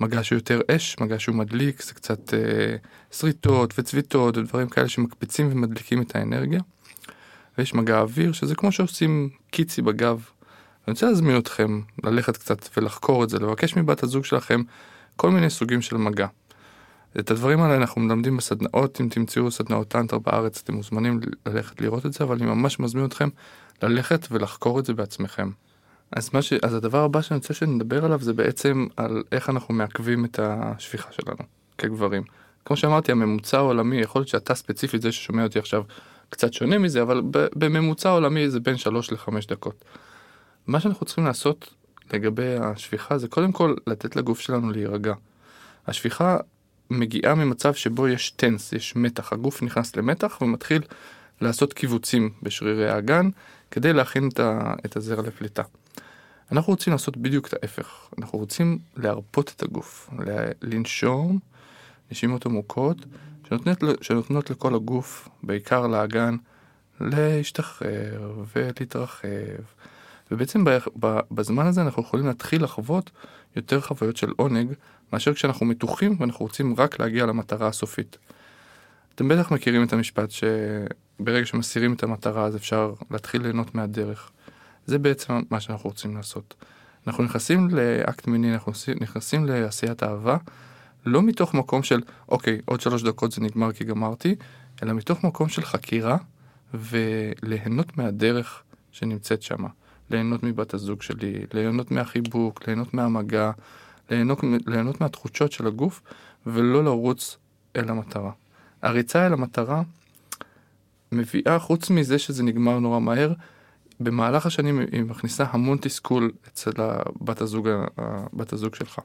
מגע שהוא יותר אש, מגע שהוא מדליק, זה קצת אה, שריטות וצביטות ודברים כאלה שמקפיצים ומדליקים את האנרגיה. ויש מגע אוויר, שזה כמו שעושים קיצי בגב. אני רוצה להזמין אתכם ללכת קצת ולחקור את זה, לבקש מבת הזוג שלכם כל מיני סוגים של מגע. את הדברים האלה אנחנו מלמדים בסדנאות, אם תמצאו סדנאות טנטר בארץ, אתם מוזמנים ללכת לראות את זה, אבל אני ממש מזמין אתכם ללכת ולחקור את זה בעצמכם. אז, ש... אז הדבר הבא שאני רוצה שנדבר עליו זה בעצם על איך אנחנו מעכבים את השפיכה שלנו כגברים. כמו שאמרתי, הממוצע העולמי, יכול להיות שאתה ספציפית זה ששומע אותי עכשיו קצת שונה מזה, אבל בממוצע העולמי זה בין 3 ל-5 דקות. מה שאנחנו צריכים לעשות לגבי השפיכה זה קודם כל לתת לגוף שלנו להירגע. השפיכה מגיעה ממצב שבו יש טנס, יש מתח, הגוף נכנס למתח ומתחיל לעשות קיבוצים בשרירי האגן כדי להכין את הזרע לפליטה. אנחנו רוצים לעשות בדיוק את ההפך, אנחנו רוצים להרפות את הגוף, לנשום נשימות עמוקות שנותנות, שנותנות לכל הגוף, בעיקר לאגן, להשתחרר ולהתרחב. ובעצם בזמן הזה אנחנו יכולים להתחיל לחוות יותר חוויות של עונג מאשר כשאנחנו מתוחים ואנחנו רוצים רק להגיע למטרה הסופית. אתם בטח מכירים את המשפט שברגע שמסירים את המטרה אז אפשר להתחיל ליהנות מהדרך. זה בעצם מה שאנחנו רוצים לעשות. אנחנו נכנסים לאקט מיני, אנחנו נכנסים לעשיית אהבה, לא מתוך מקום של, אוקיי, עוד שלוש דקות זה נגמר כי גמרתי, אלא מתוך מקום של חקירה וליהנות מהדרך שנמצאת שם. ליהנות מבת הזוג שלי, ליהנות מהחיבוק, ליהנות מהמגע, ליהנות, ליהנות מהתחושות של הגוף, ולא לרוץ אל המטרה. הריצה אל המטרה מביאה, חוץ מזה שזה נגמר נורא מהר, במהלך השנים היא מכניסה המון תסכול אצל הבת הזוג, בת הזוג שלך.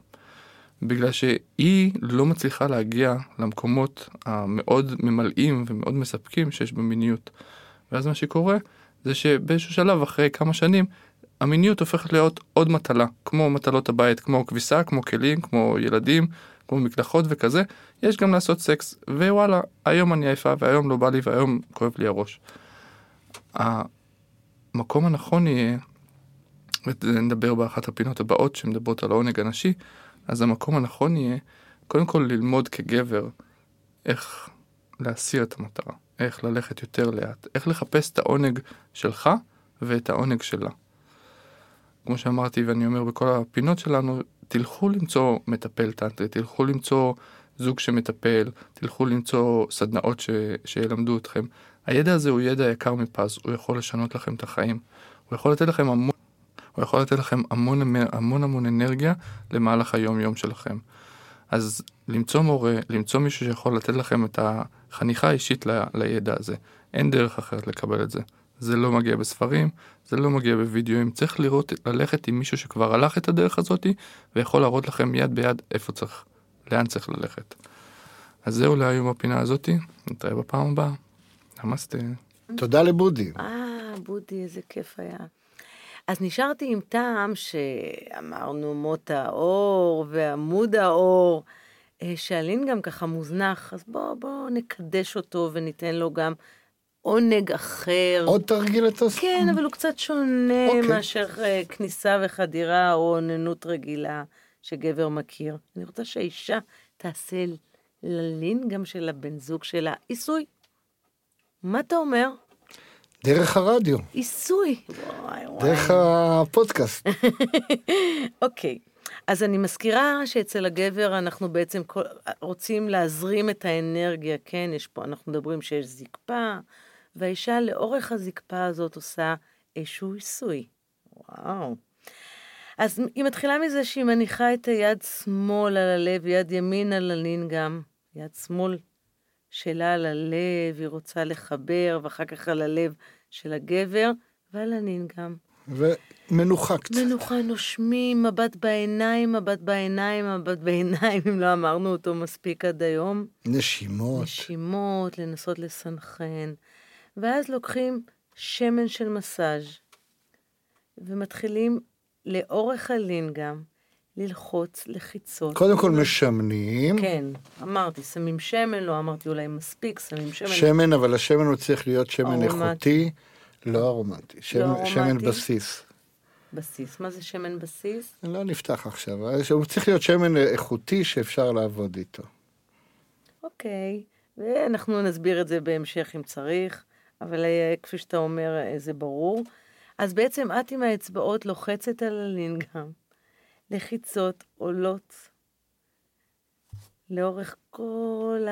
בגלל שהיא לא מצליחה להגיע למקומות המאוד ממלאים ומאוד מספקים שיש במיניות. ואז מה שקורה זה שבאיזשהו שלב אחרי כמה שנים המיניות הופכת להיות עוד מטלה, כמו מטלות הבית, כמו כביסה, כמו כלים, כמו ילדים, כמו מקלחות וכזה, יש גם לעשות סקס, ווואלה, היום אני עייפה והיום לא בא לי והיום כואב לי הראש. המקום הנכון יהיה, ונדבר באחת הפינות הבאות שמדברות על העונג הנשי, אז המקום הנכון יהיה, קודם כל ללמוד כגבר איך להסיר את המטרה, איך ללכת יותר לאט, איך לחפש את העונג שלך ואת העונג שלה. כמו שאמרתי ואני אומר בכל הפינות שלנו, תלכו למצוא מטפל טנטרי, תלכו למצוא זוג שמטפל, תלכו למצוא סדנאות ש... שילמדו אתכם. הידע הזה הוא ידע יקר מפז, הוא יכול לשנות לכם את החיים. הוא יכול לתת לכם המון, הוא יכול לתת לכם המון המון המון אנרגיה למהלך היום יום שלכם. אז למצוא מורה, למצוא מישהו שיכול לתת לכם את החניכה האישית ל... לידע הזה. אין דרך אחרת לקבל את זה. זה לא מגיע בספרים, זה לא מגיע בווידאוים, צריך לראות, ללכת עם מישהו שכבר הלך את הדרך הזאתי, ויכול להראות לכם יד ביד איפה צריך, לאן צריך ללכת. אז זהו להיום בפינה הזאתי, נתראה בפעם הבאה. נמסטה. תודה לבודי. אה, בודי, איזה כיף היה. אז נשארתי עם טעם שאמרנו מות האור ועמוד האור, אה, שאלין גם ככה מוזנח, אז בואו בוא נקדש אותו וניתן לו גם עונג אחר. עוד תרגיל אתה עושה? כן, אבל הוא קצת שונה okay. אוקיי. מאשר אה, כניסה וחדירה או אוננות רגילה שגבר מכיר. אני רוצה שהאישה תעשה ללין גם של הבן זוג שלה עיסוי. מה אתה אומר? דרך הרדיו. עיסוי. דרך הפודקאסט. [LAUGHS] אוקיי. okay. אז אני מזכירה שאצל הגבר אנחנו בעצם רוצים להזרים את האנרגיה, כן? יש פה, אנחנו מדברים שיש זקפה, והאישה לאורך הזקפה הזאת עושה איזשהו עיסוי. וואו. אז היא מתחילה מזה שהיא מניחה את היד שמאל על הלב, יד ימין על הלינגאם, יד שמאל שלה על הלב, היא רוצה לחבר, ואחר כך על הלב של הגבר, ועל הנינגאם. ומנוחה קצת. מנוחה, נושמים, מבט בעיניים, מבט בעיניים, מבט בעיניים, אם לא אמרנו אותו מספיק עד היום. נשימות. נשימות, לנסות לסנכרן. ואז לוקחים שמן של מסאז' ומתחילים לאורך הלינגאם ללחוץ לחיצות. קודם כל משמנים. כן, אמרתי, שמים שמן, לא אמרתי אולי מספיק, שמים שמן. שמן, אבל השמן הוא צריך להיות שמן ארומטי. איכותי, לא ארומטי. שמן- שמן ארומטי. בסיס. בסיס. מה זה שמן בסיס? לא נפתח עכשיו, הוא צריך להיות שמן איכותי שאפשר לעבוד איתו. אוקיי, ואנחנו נסביר את זה בהמשך אם צריך, אבל אה, כפי שאתה אומר, אה, זה ברור. אז בעצם את עם האצבעות לוחצת על הלינגאם, לחיצות עולות לאורך כל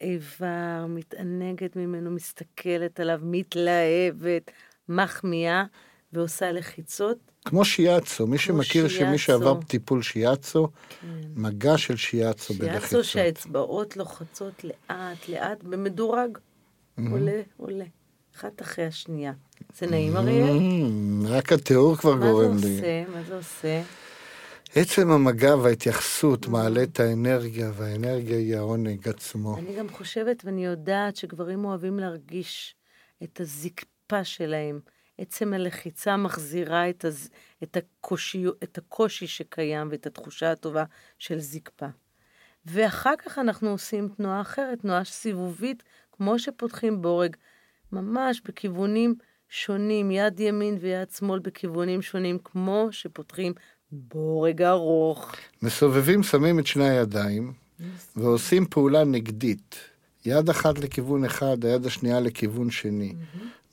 האיבר, מתענגת ממנו, מסתכלת עליו, מתלהבת, מחמיאה, ועושה לחיצות. כמו שיאצו, מי שמכיר שמי שיאצו. שעבר טיפול שיאצו, מגע של שיאצו שיאצו בלחיצות. שהאצבעות לוחצות לאט, לאט, במדורג. עולה, עולה. אחת אחרי השנייה. זה נעים, אריאל? Mm, רק התיאור כבר מה זה גורם לי. עושה? מה זה עושה? עצם המגע וההתייחסות מעלה את האנרגיה, והאנרגיה היא העונג עצמו. אני גם חושבת ואני יודעת שגברים אוהבים להרגיש את הזקפה שלהם. עצם הלחיצה מחזירה את, הז... את, הקושי... את הקושי שקיים ואת התחושה הטובה של זקפה. ואחר כך אנחנו עושים תנועה אחרת, תנועה סיבובית, כמו שפותחים בורג, ממש בכיוונים שונים, יד ימין ויד שמאל בכיוונים שונים, כמו שפותחים בורג ארוך. מסובבים, שמים את שני הידיים, ועושים פעולה נגדית. יד אחת לכיוון אחד, היד השנייה לכיוון שני.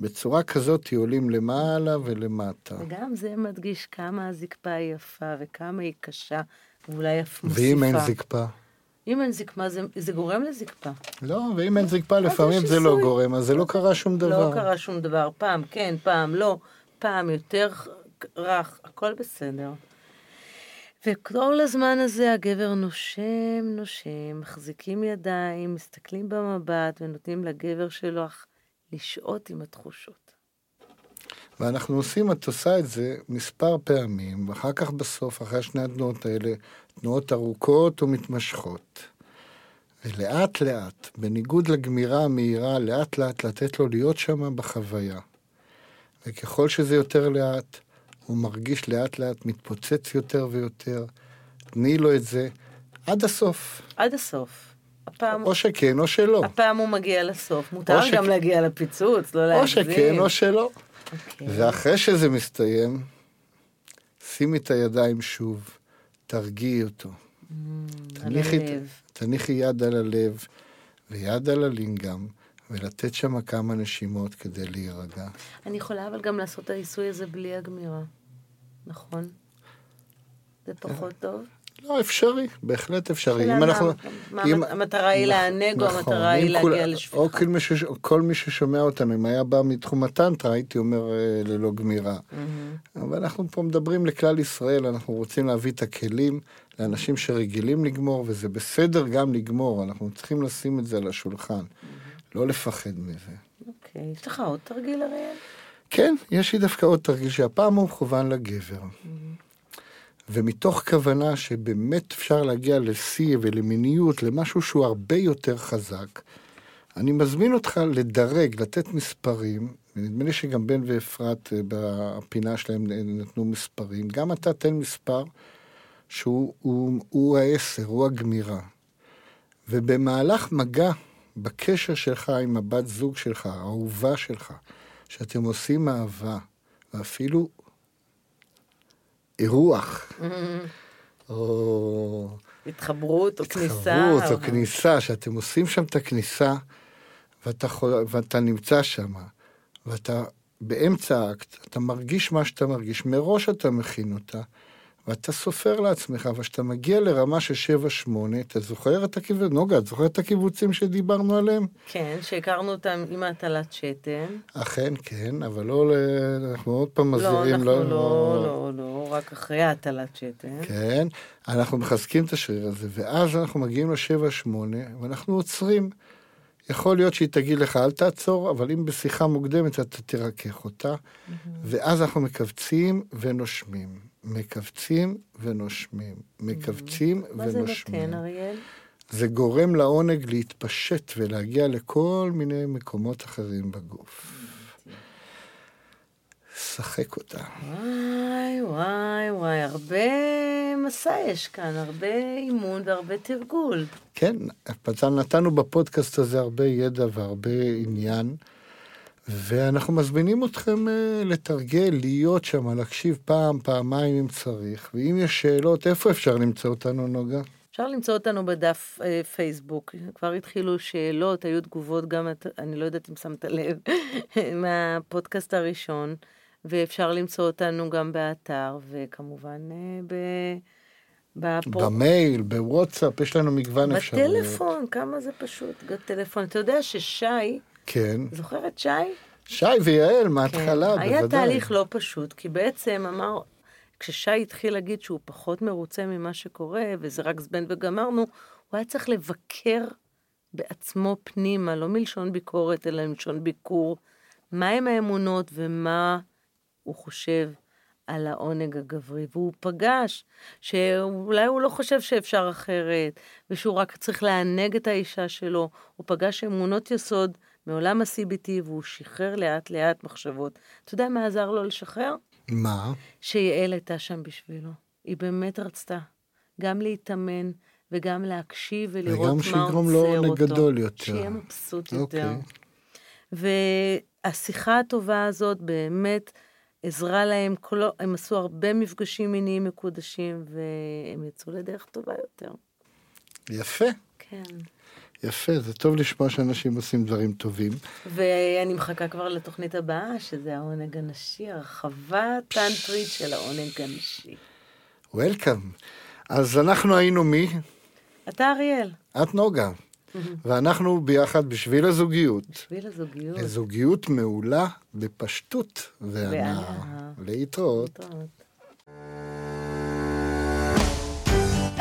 בצורה כזאת עולים למעלה ולמטה. וגם זה מדגיש כמה הזקפה היא יפה וכמה היא קשה, ואולי אף מוסיפה. ואם אין זקפה? אם אין זקפה, זה, זה גורם לזקפה. לא, ואם אין זקפה, לפעמים זה לא. גורם, אז זה לא קרה שום דבר. לא קרה שום דבר, פעם כן, פעם לא, פעם יותר רך, הכל בסדר. וכל הזמן הזה הגבר נושם, נושם, מחזיקים ידיים, מסתכלים במבט ונותנים לגבר שלו לשהות עם התחושות. ואנחנו עושים, את עושה את זה מספר פעמים, ואחר כך בסוף, אחרי שני התנועות האלה, תנועות ארוכות ומתמשכות. ולאט לאט, בניגוד לגמירה המהירה, לאט לאט לתת לו להיות שם בחוויה. וככל שזה יותר לאט, הוא מרגיש לאט לאט מתפוצץ יותר ויותר. תני לו את זה עד הסוף. עד הסוף. הפעם, או שכן או שלא. הפעם הוא מגיע לסוף. מותר או שכ- גם להגיע לפיצוץ, לא או להגזים. שכן או שלא. אוקיי. ואחרי שזה מסתיים, שימי את הידיים שוב, תרגיעי אותו. תניחי, הלב. תניחי יד על הלב ויד על הלינגאם, ולתת שם כמה נשימות כדי להירגע. אני יכולה אבל גם לעשות את העיסוי הזה בלי הגמירה, נכון? זה פחות טוב? לא, אפשרי, בהחלט אפשרי. אם אנחנו... מה אם- המטרה היא נכ- לענג או נכון, המטרה היא להגיע לשפיכה? או כל מי, שש... כל מי ששומע אותנו, אם היה בא מתחום הטנטרה, הייתי אומר אה, ללא גמירה. אבל אנחנו פה מדברים לכלל ישראל, אנחנו רוצים להביא את הכלים לאנשים שרגילים לגמור, וזה בסדר גם לגמור, אנחנו צריכים לשים את זה על השולחן, לא לפחד מזה. אוקיי, יש לך עוד תרגיל, אריאל? כן, יש לי דווקא עוד תרגיל שהפעם הוא מכוון לגבר. ומתוך כוונה שבאמת אפשר להגיע לשיא ולמיניות, למשהו שהוא הרבה יותר חזק, אני מזמין אותך לדרג, לתת מספרים, ונדמה לי שגם בן ואפרת אה, בפינה שלהם נתנו מספרים, גם אתה תן מספר שהוא הוא, הוא העשר, הוא הגמירה. ובמהלך מגע בקשר שלך עם הבת זוג שלך, האהובה שלך, שאתם עושים אהבה, ואפילו אירוח, או התחברות או כניסה? התחברות או כניסה, שאתם עושים שם את הכניסה, ואתה, ואתה נמצא שם, ואתה באמצע האקט, אתה מרגיש מה שאתה מרגיש, מראש אתה מכין אותה, ואתה סופר לעצמך, אבל כשאתה מגיע לרמה של 7-8, אתה זוכר את הקיבוצים, נוגה, את זוכרת את הקיבוצים שדיברנו עליהם? כן, שהכרנו אותם עם הטלת שתן. אכן, כן, אבל לא, אנחנו עוד פעם לא, מזהירים, אנחנו לא, לא, לא, רק אחרי הטלת שתן. כן, אנחנו מחזקים את השריר הזה, ואז אנחנו מגיעים ל-7-8, ואנחנו עוצרים. יכול להיות שהיא תגיד לך, אל תעצור, אבל אם בשיחה מוקדמת אתה תרכך אותה, ואז אנחנו מכווצים ונושמים. מכווצים ונושמים. מכווצים מה זה ונושמים. נותן, אריאל? זה גורם לעונג להתפשט ולהגיע לכל מיני מקומות אחרים בגוף. שחק אותה. וואי, וואי, וואי, הרבה מסע יש כאן, הרבה אימון והרבה תרגול. כן, פצ"ל נתנו בפודקאסט הזה הרבה ידע והרבה עניין, ואנחנו מזמינים אתכם אה, לתרגל, להיות שם, להקשיב פעם, פעמיים אם צריך, ואם יש שאלות, איפה אפשר למצוא אותנו, נוגה? אפשר למצוא אותנו בדף אה, פייסבוק, כבר התחילו שאלות, היו תגובות גם, אני לא יודעת אם שמת לב, [LAUGHS] מהפודקאסט הראשון, ואפשר למצוא אותנו גם באתר, וכמובן אה, ב... בפור... במייל, בוואטסאפ, יש לנו מגוון אפשרויות. בטלפון, כמה זה פשוט, טלפון. אתה יודע ששי, כן. זוכר את שי? שי ויעל, מההתחלה, כן. היה בוודאי. תהליך לא פשוט, כי בעצם אמר, כששי התחיל להגיד שהוא פחות מרוצה ממה שקורה, וזה רק זבנג וגמרנו, הוא היה צריך לבקר בעצמו פנימה, לא מלשון ביקורת, אלא מלשון ביקור, מהם האמונות ומה הוא חושב על העונג הגברי. והוא פגש שאולי הוא לא חושב שאפשר אחרת, ושהוא רק צריך לענג את האישה שלו. הוא פגש אמונות יסוד מעולם ה-CBT, והוא שחרר לאט-לאט מחשבות. אתה יודע מה עזר לו לשחרר? מה? שיעל הייתה שם בשבילו. היא באמת רצתה גם להתאמן וגם להקשיב ולראות וגם מה שיגרום לו עוצר עונג אותו. גדול יותר. שיהיה מבסוט אוקיי. יותר. והשיחה הטובה הזאת באמת עזרה להם, כל... הם עשו הרבה מפגשים מיניים מקודשים, והם יצאו לדרך טובה יותר. יפה, כן. יפה, זה טוב לשמוע שאנשים עושים דברים טובים. ואני מחכה כבר לתוכנית הבאה, שזה העונג הנשי, הרחבה טנטרית של העונג הנשי. וולקאם. אז אנחנו היינו מי? אתה אריאל, את נוגה. ואנחנו ביחד בשביל הזוגיות. בשביל הזוגיות. לזוגיות מעולה בפשטות והנאה. והנאה. להתראות. להתראות.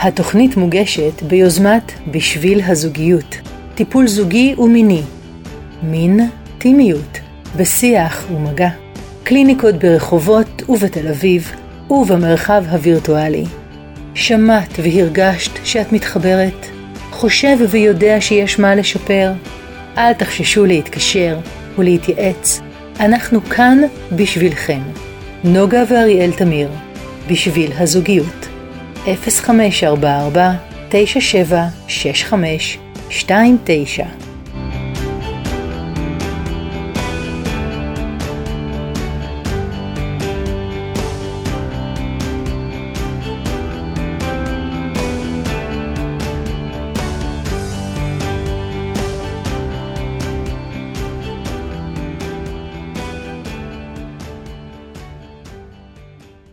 התוכנית מוגשת ביוזמת בשביל הזוגיות, טיפול זוגי ומיני, מין, טימיות, בשיח ומגע, קליניקות ברחובות ובתל אביב ובמרחב הווירטואלי. שמעת והרגשת שאת מתחברת? חושב ויודע שיש מה לשפר? אל תחששו להתקשר ולהתייעץ, אנחנו כאן בשבילכם. נוגה ואריאל תמיר, בשביל הזוגיות. 0544 9765 29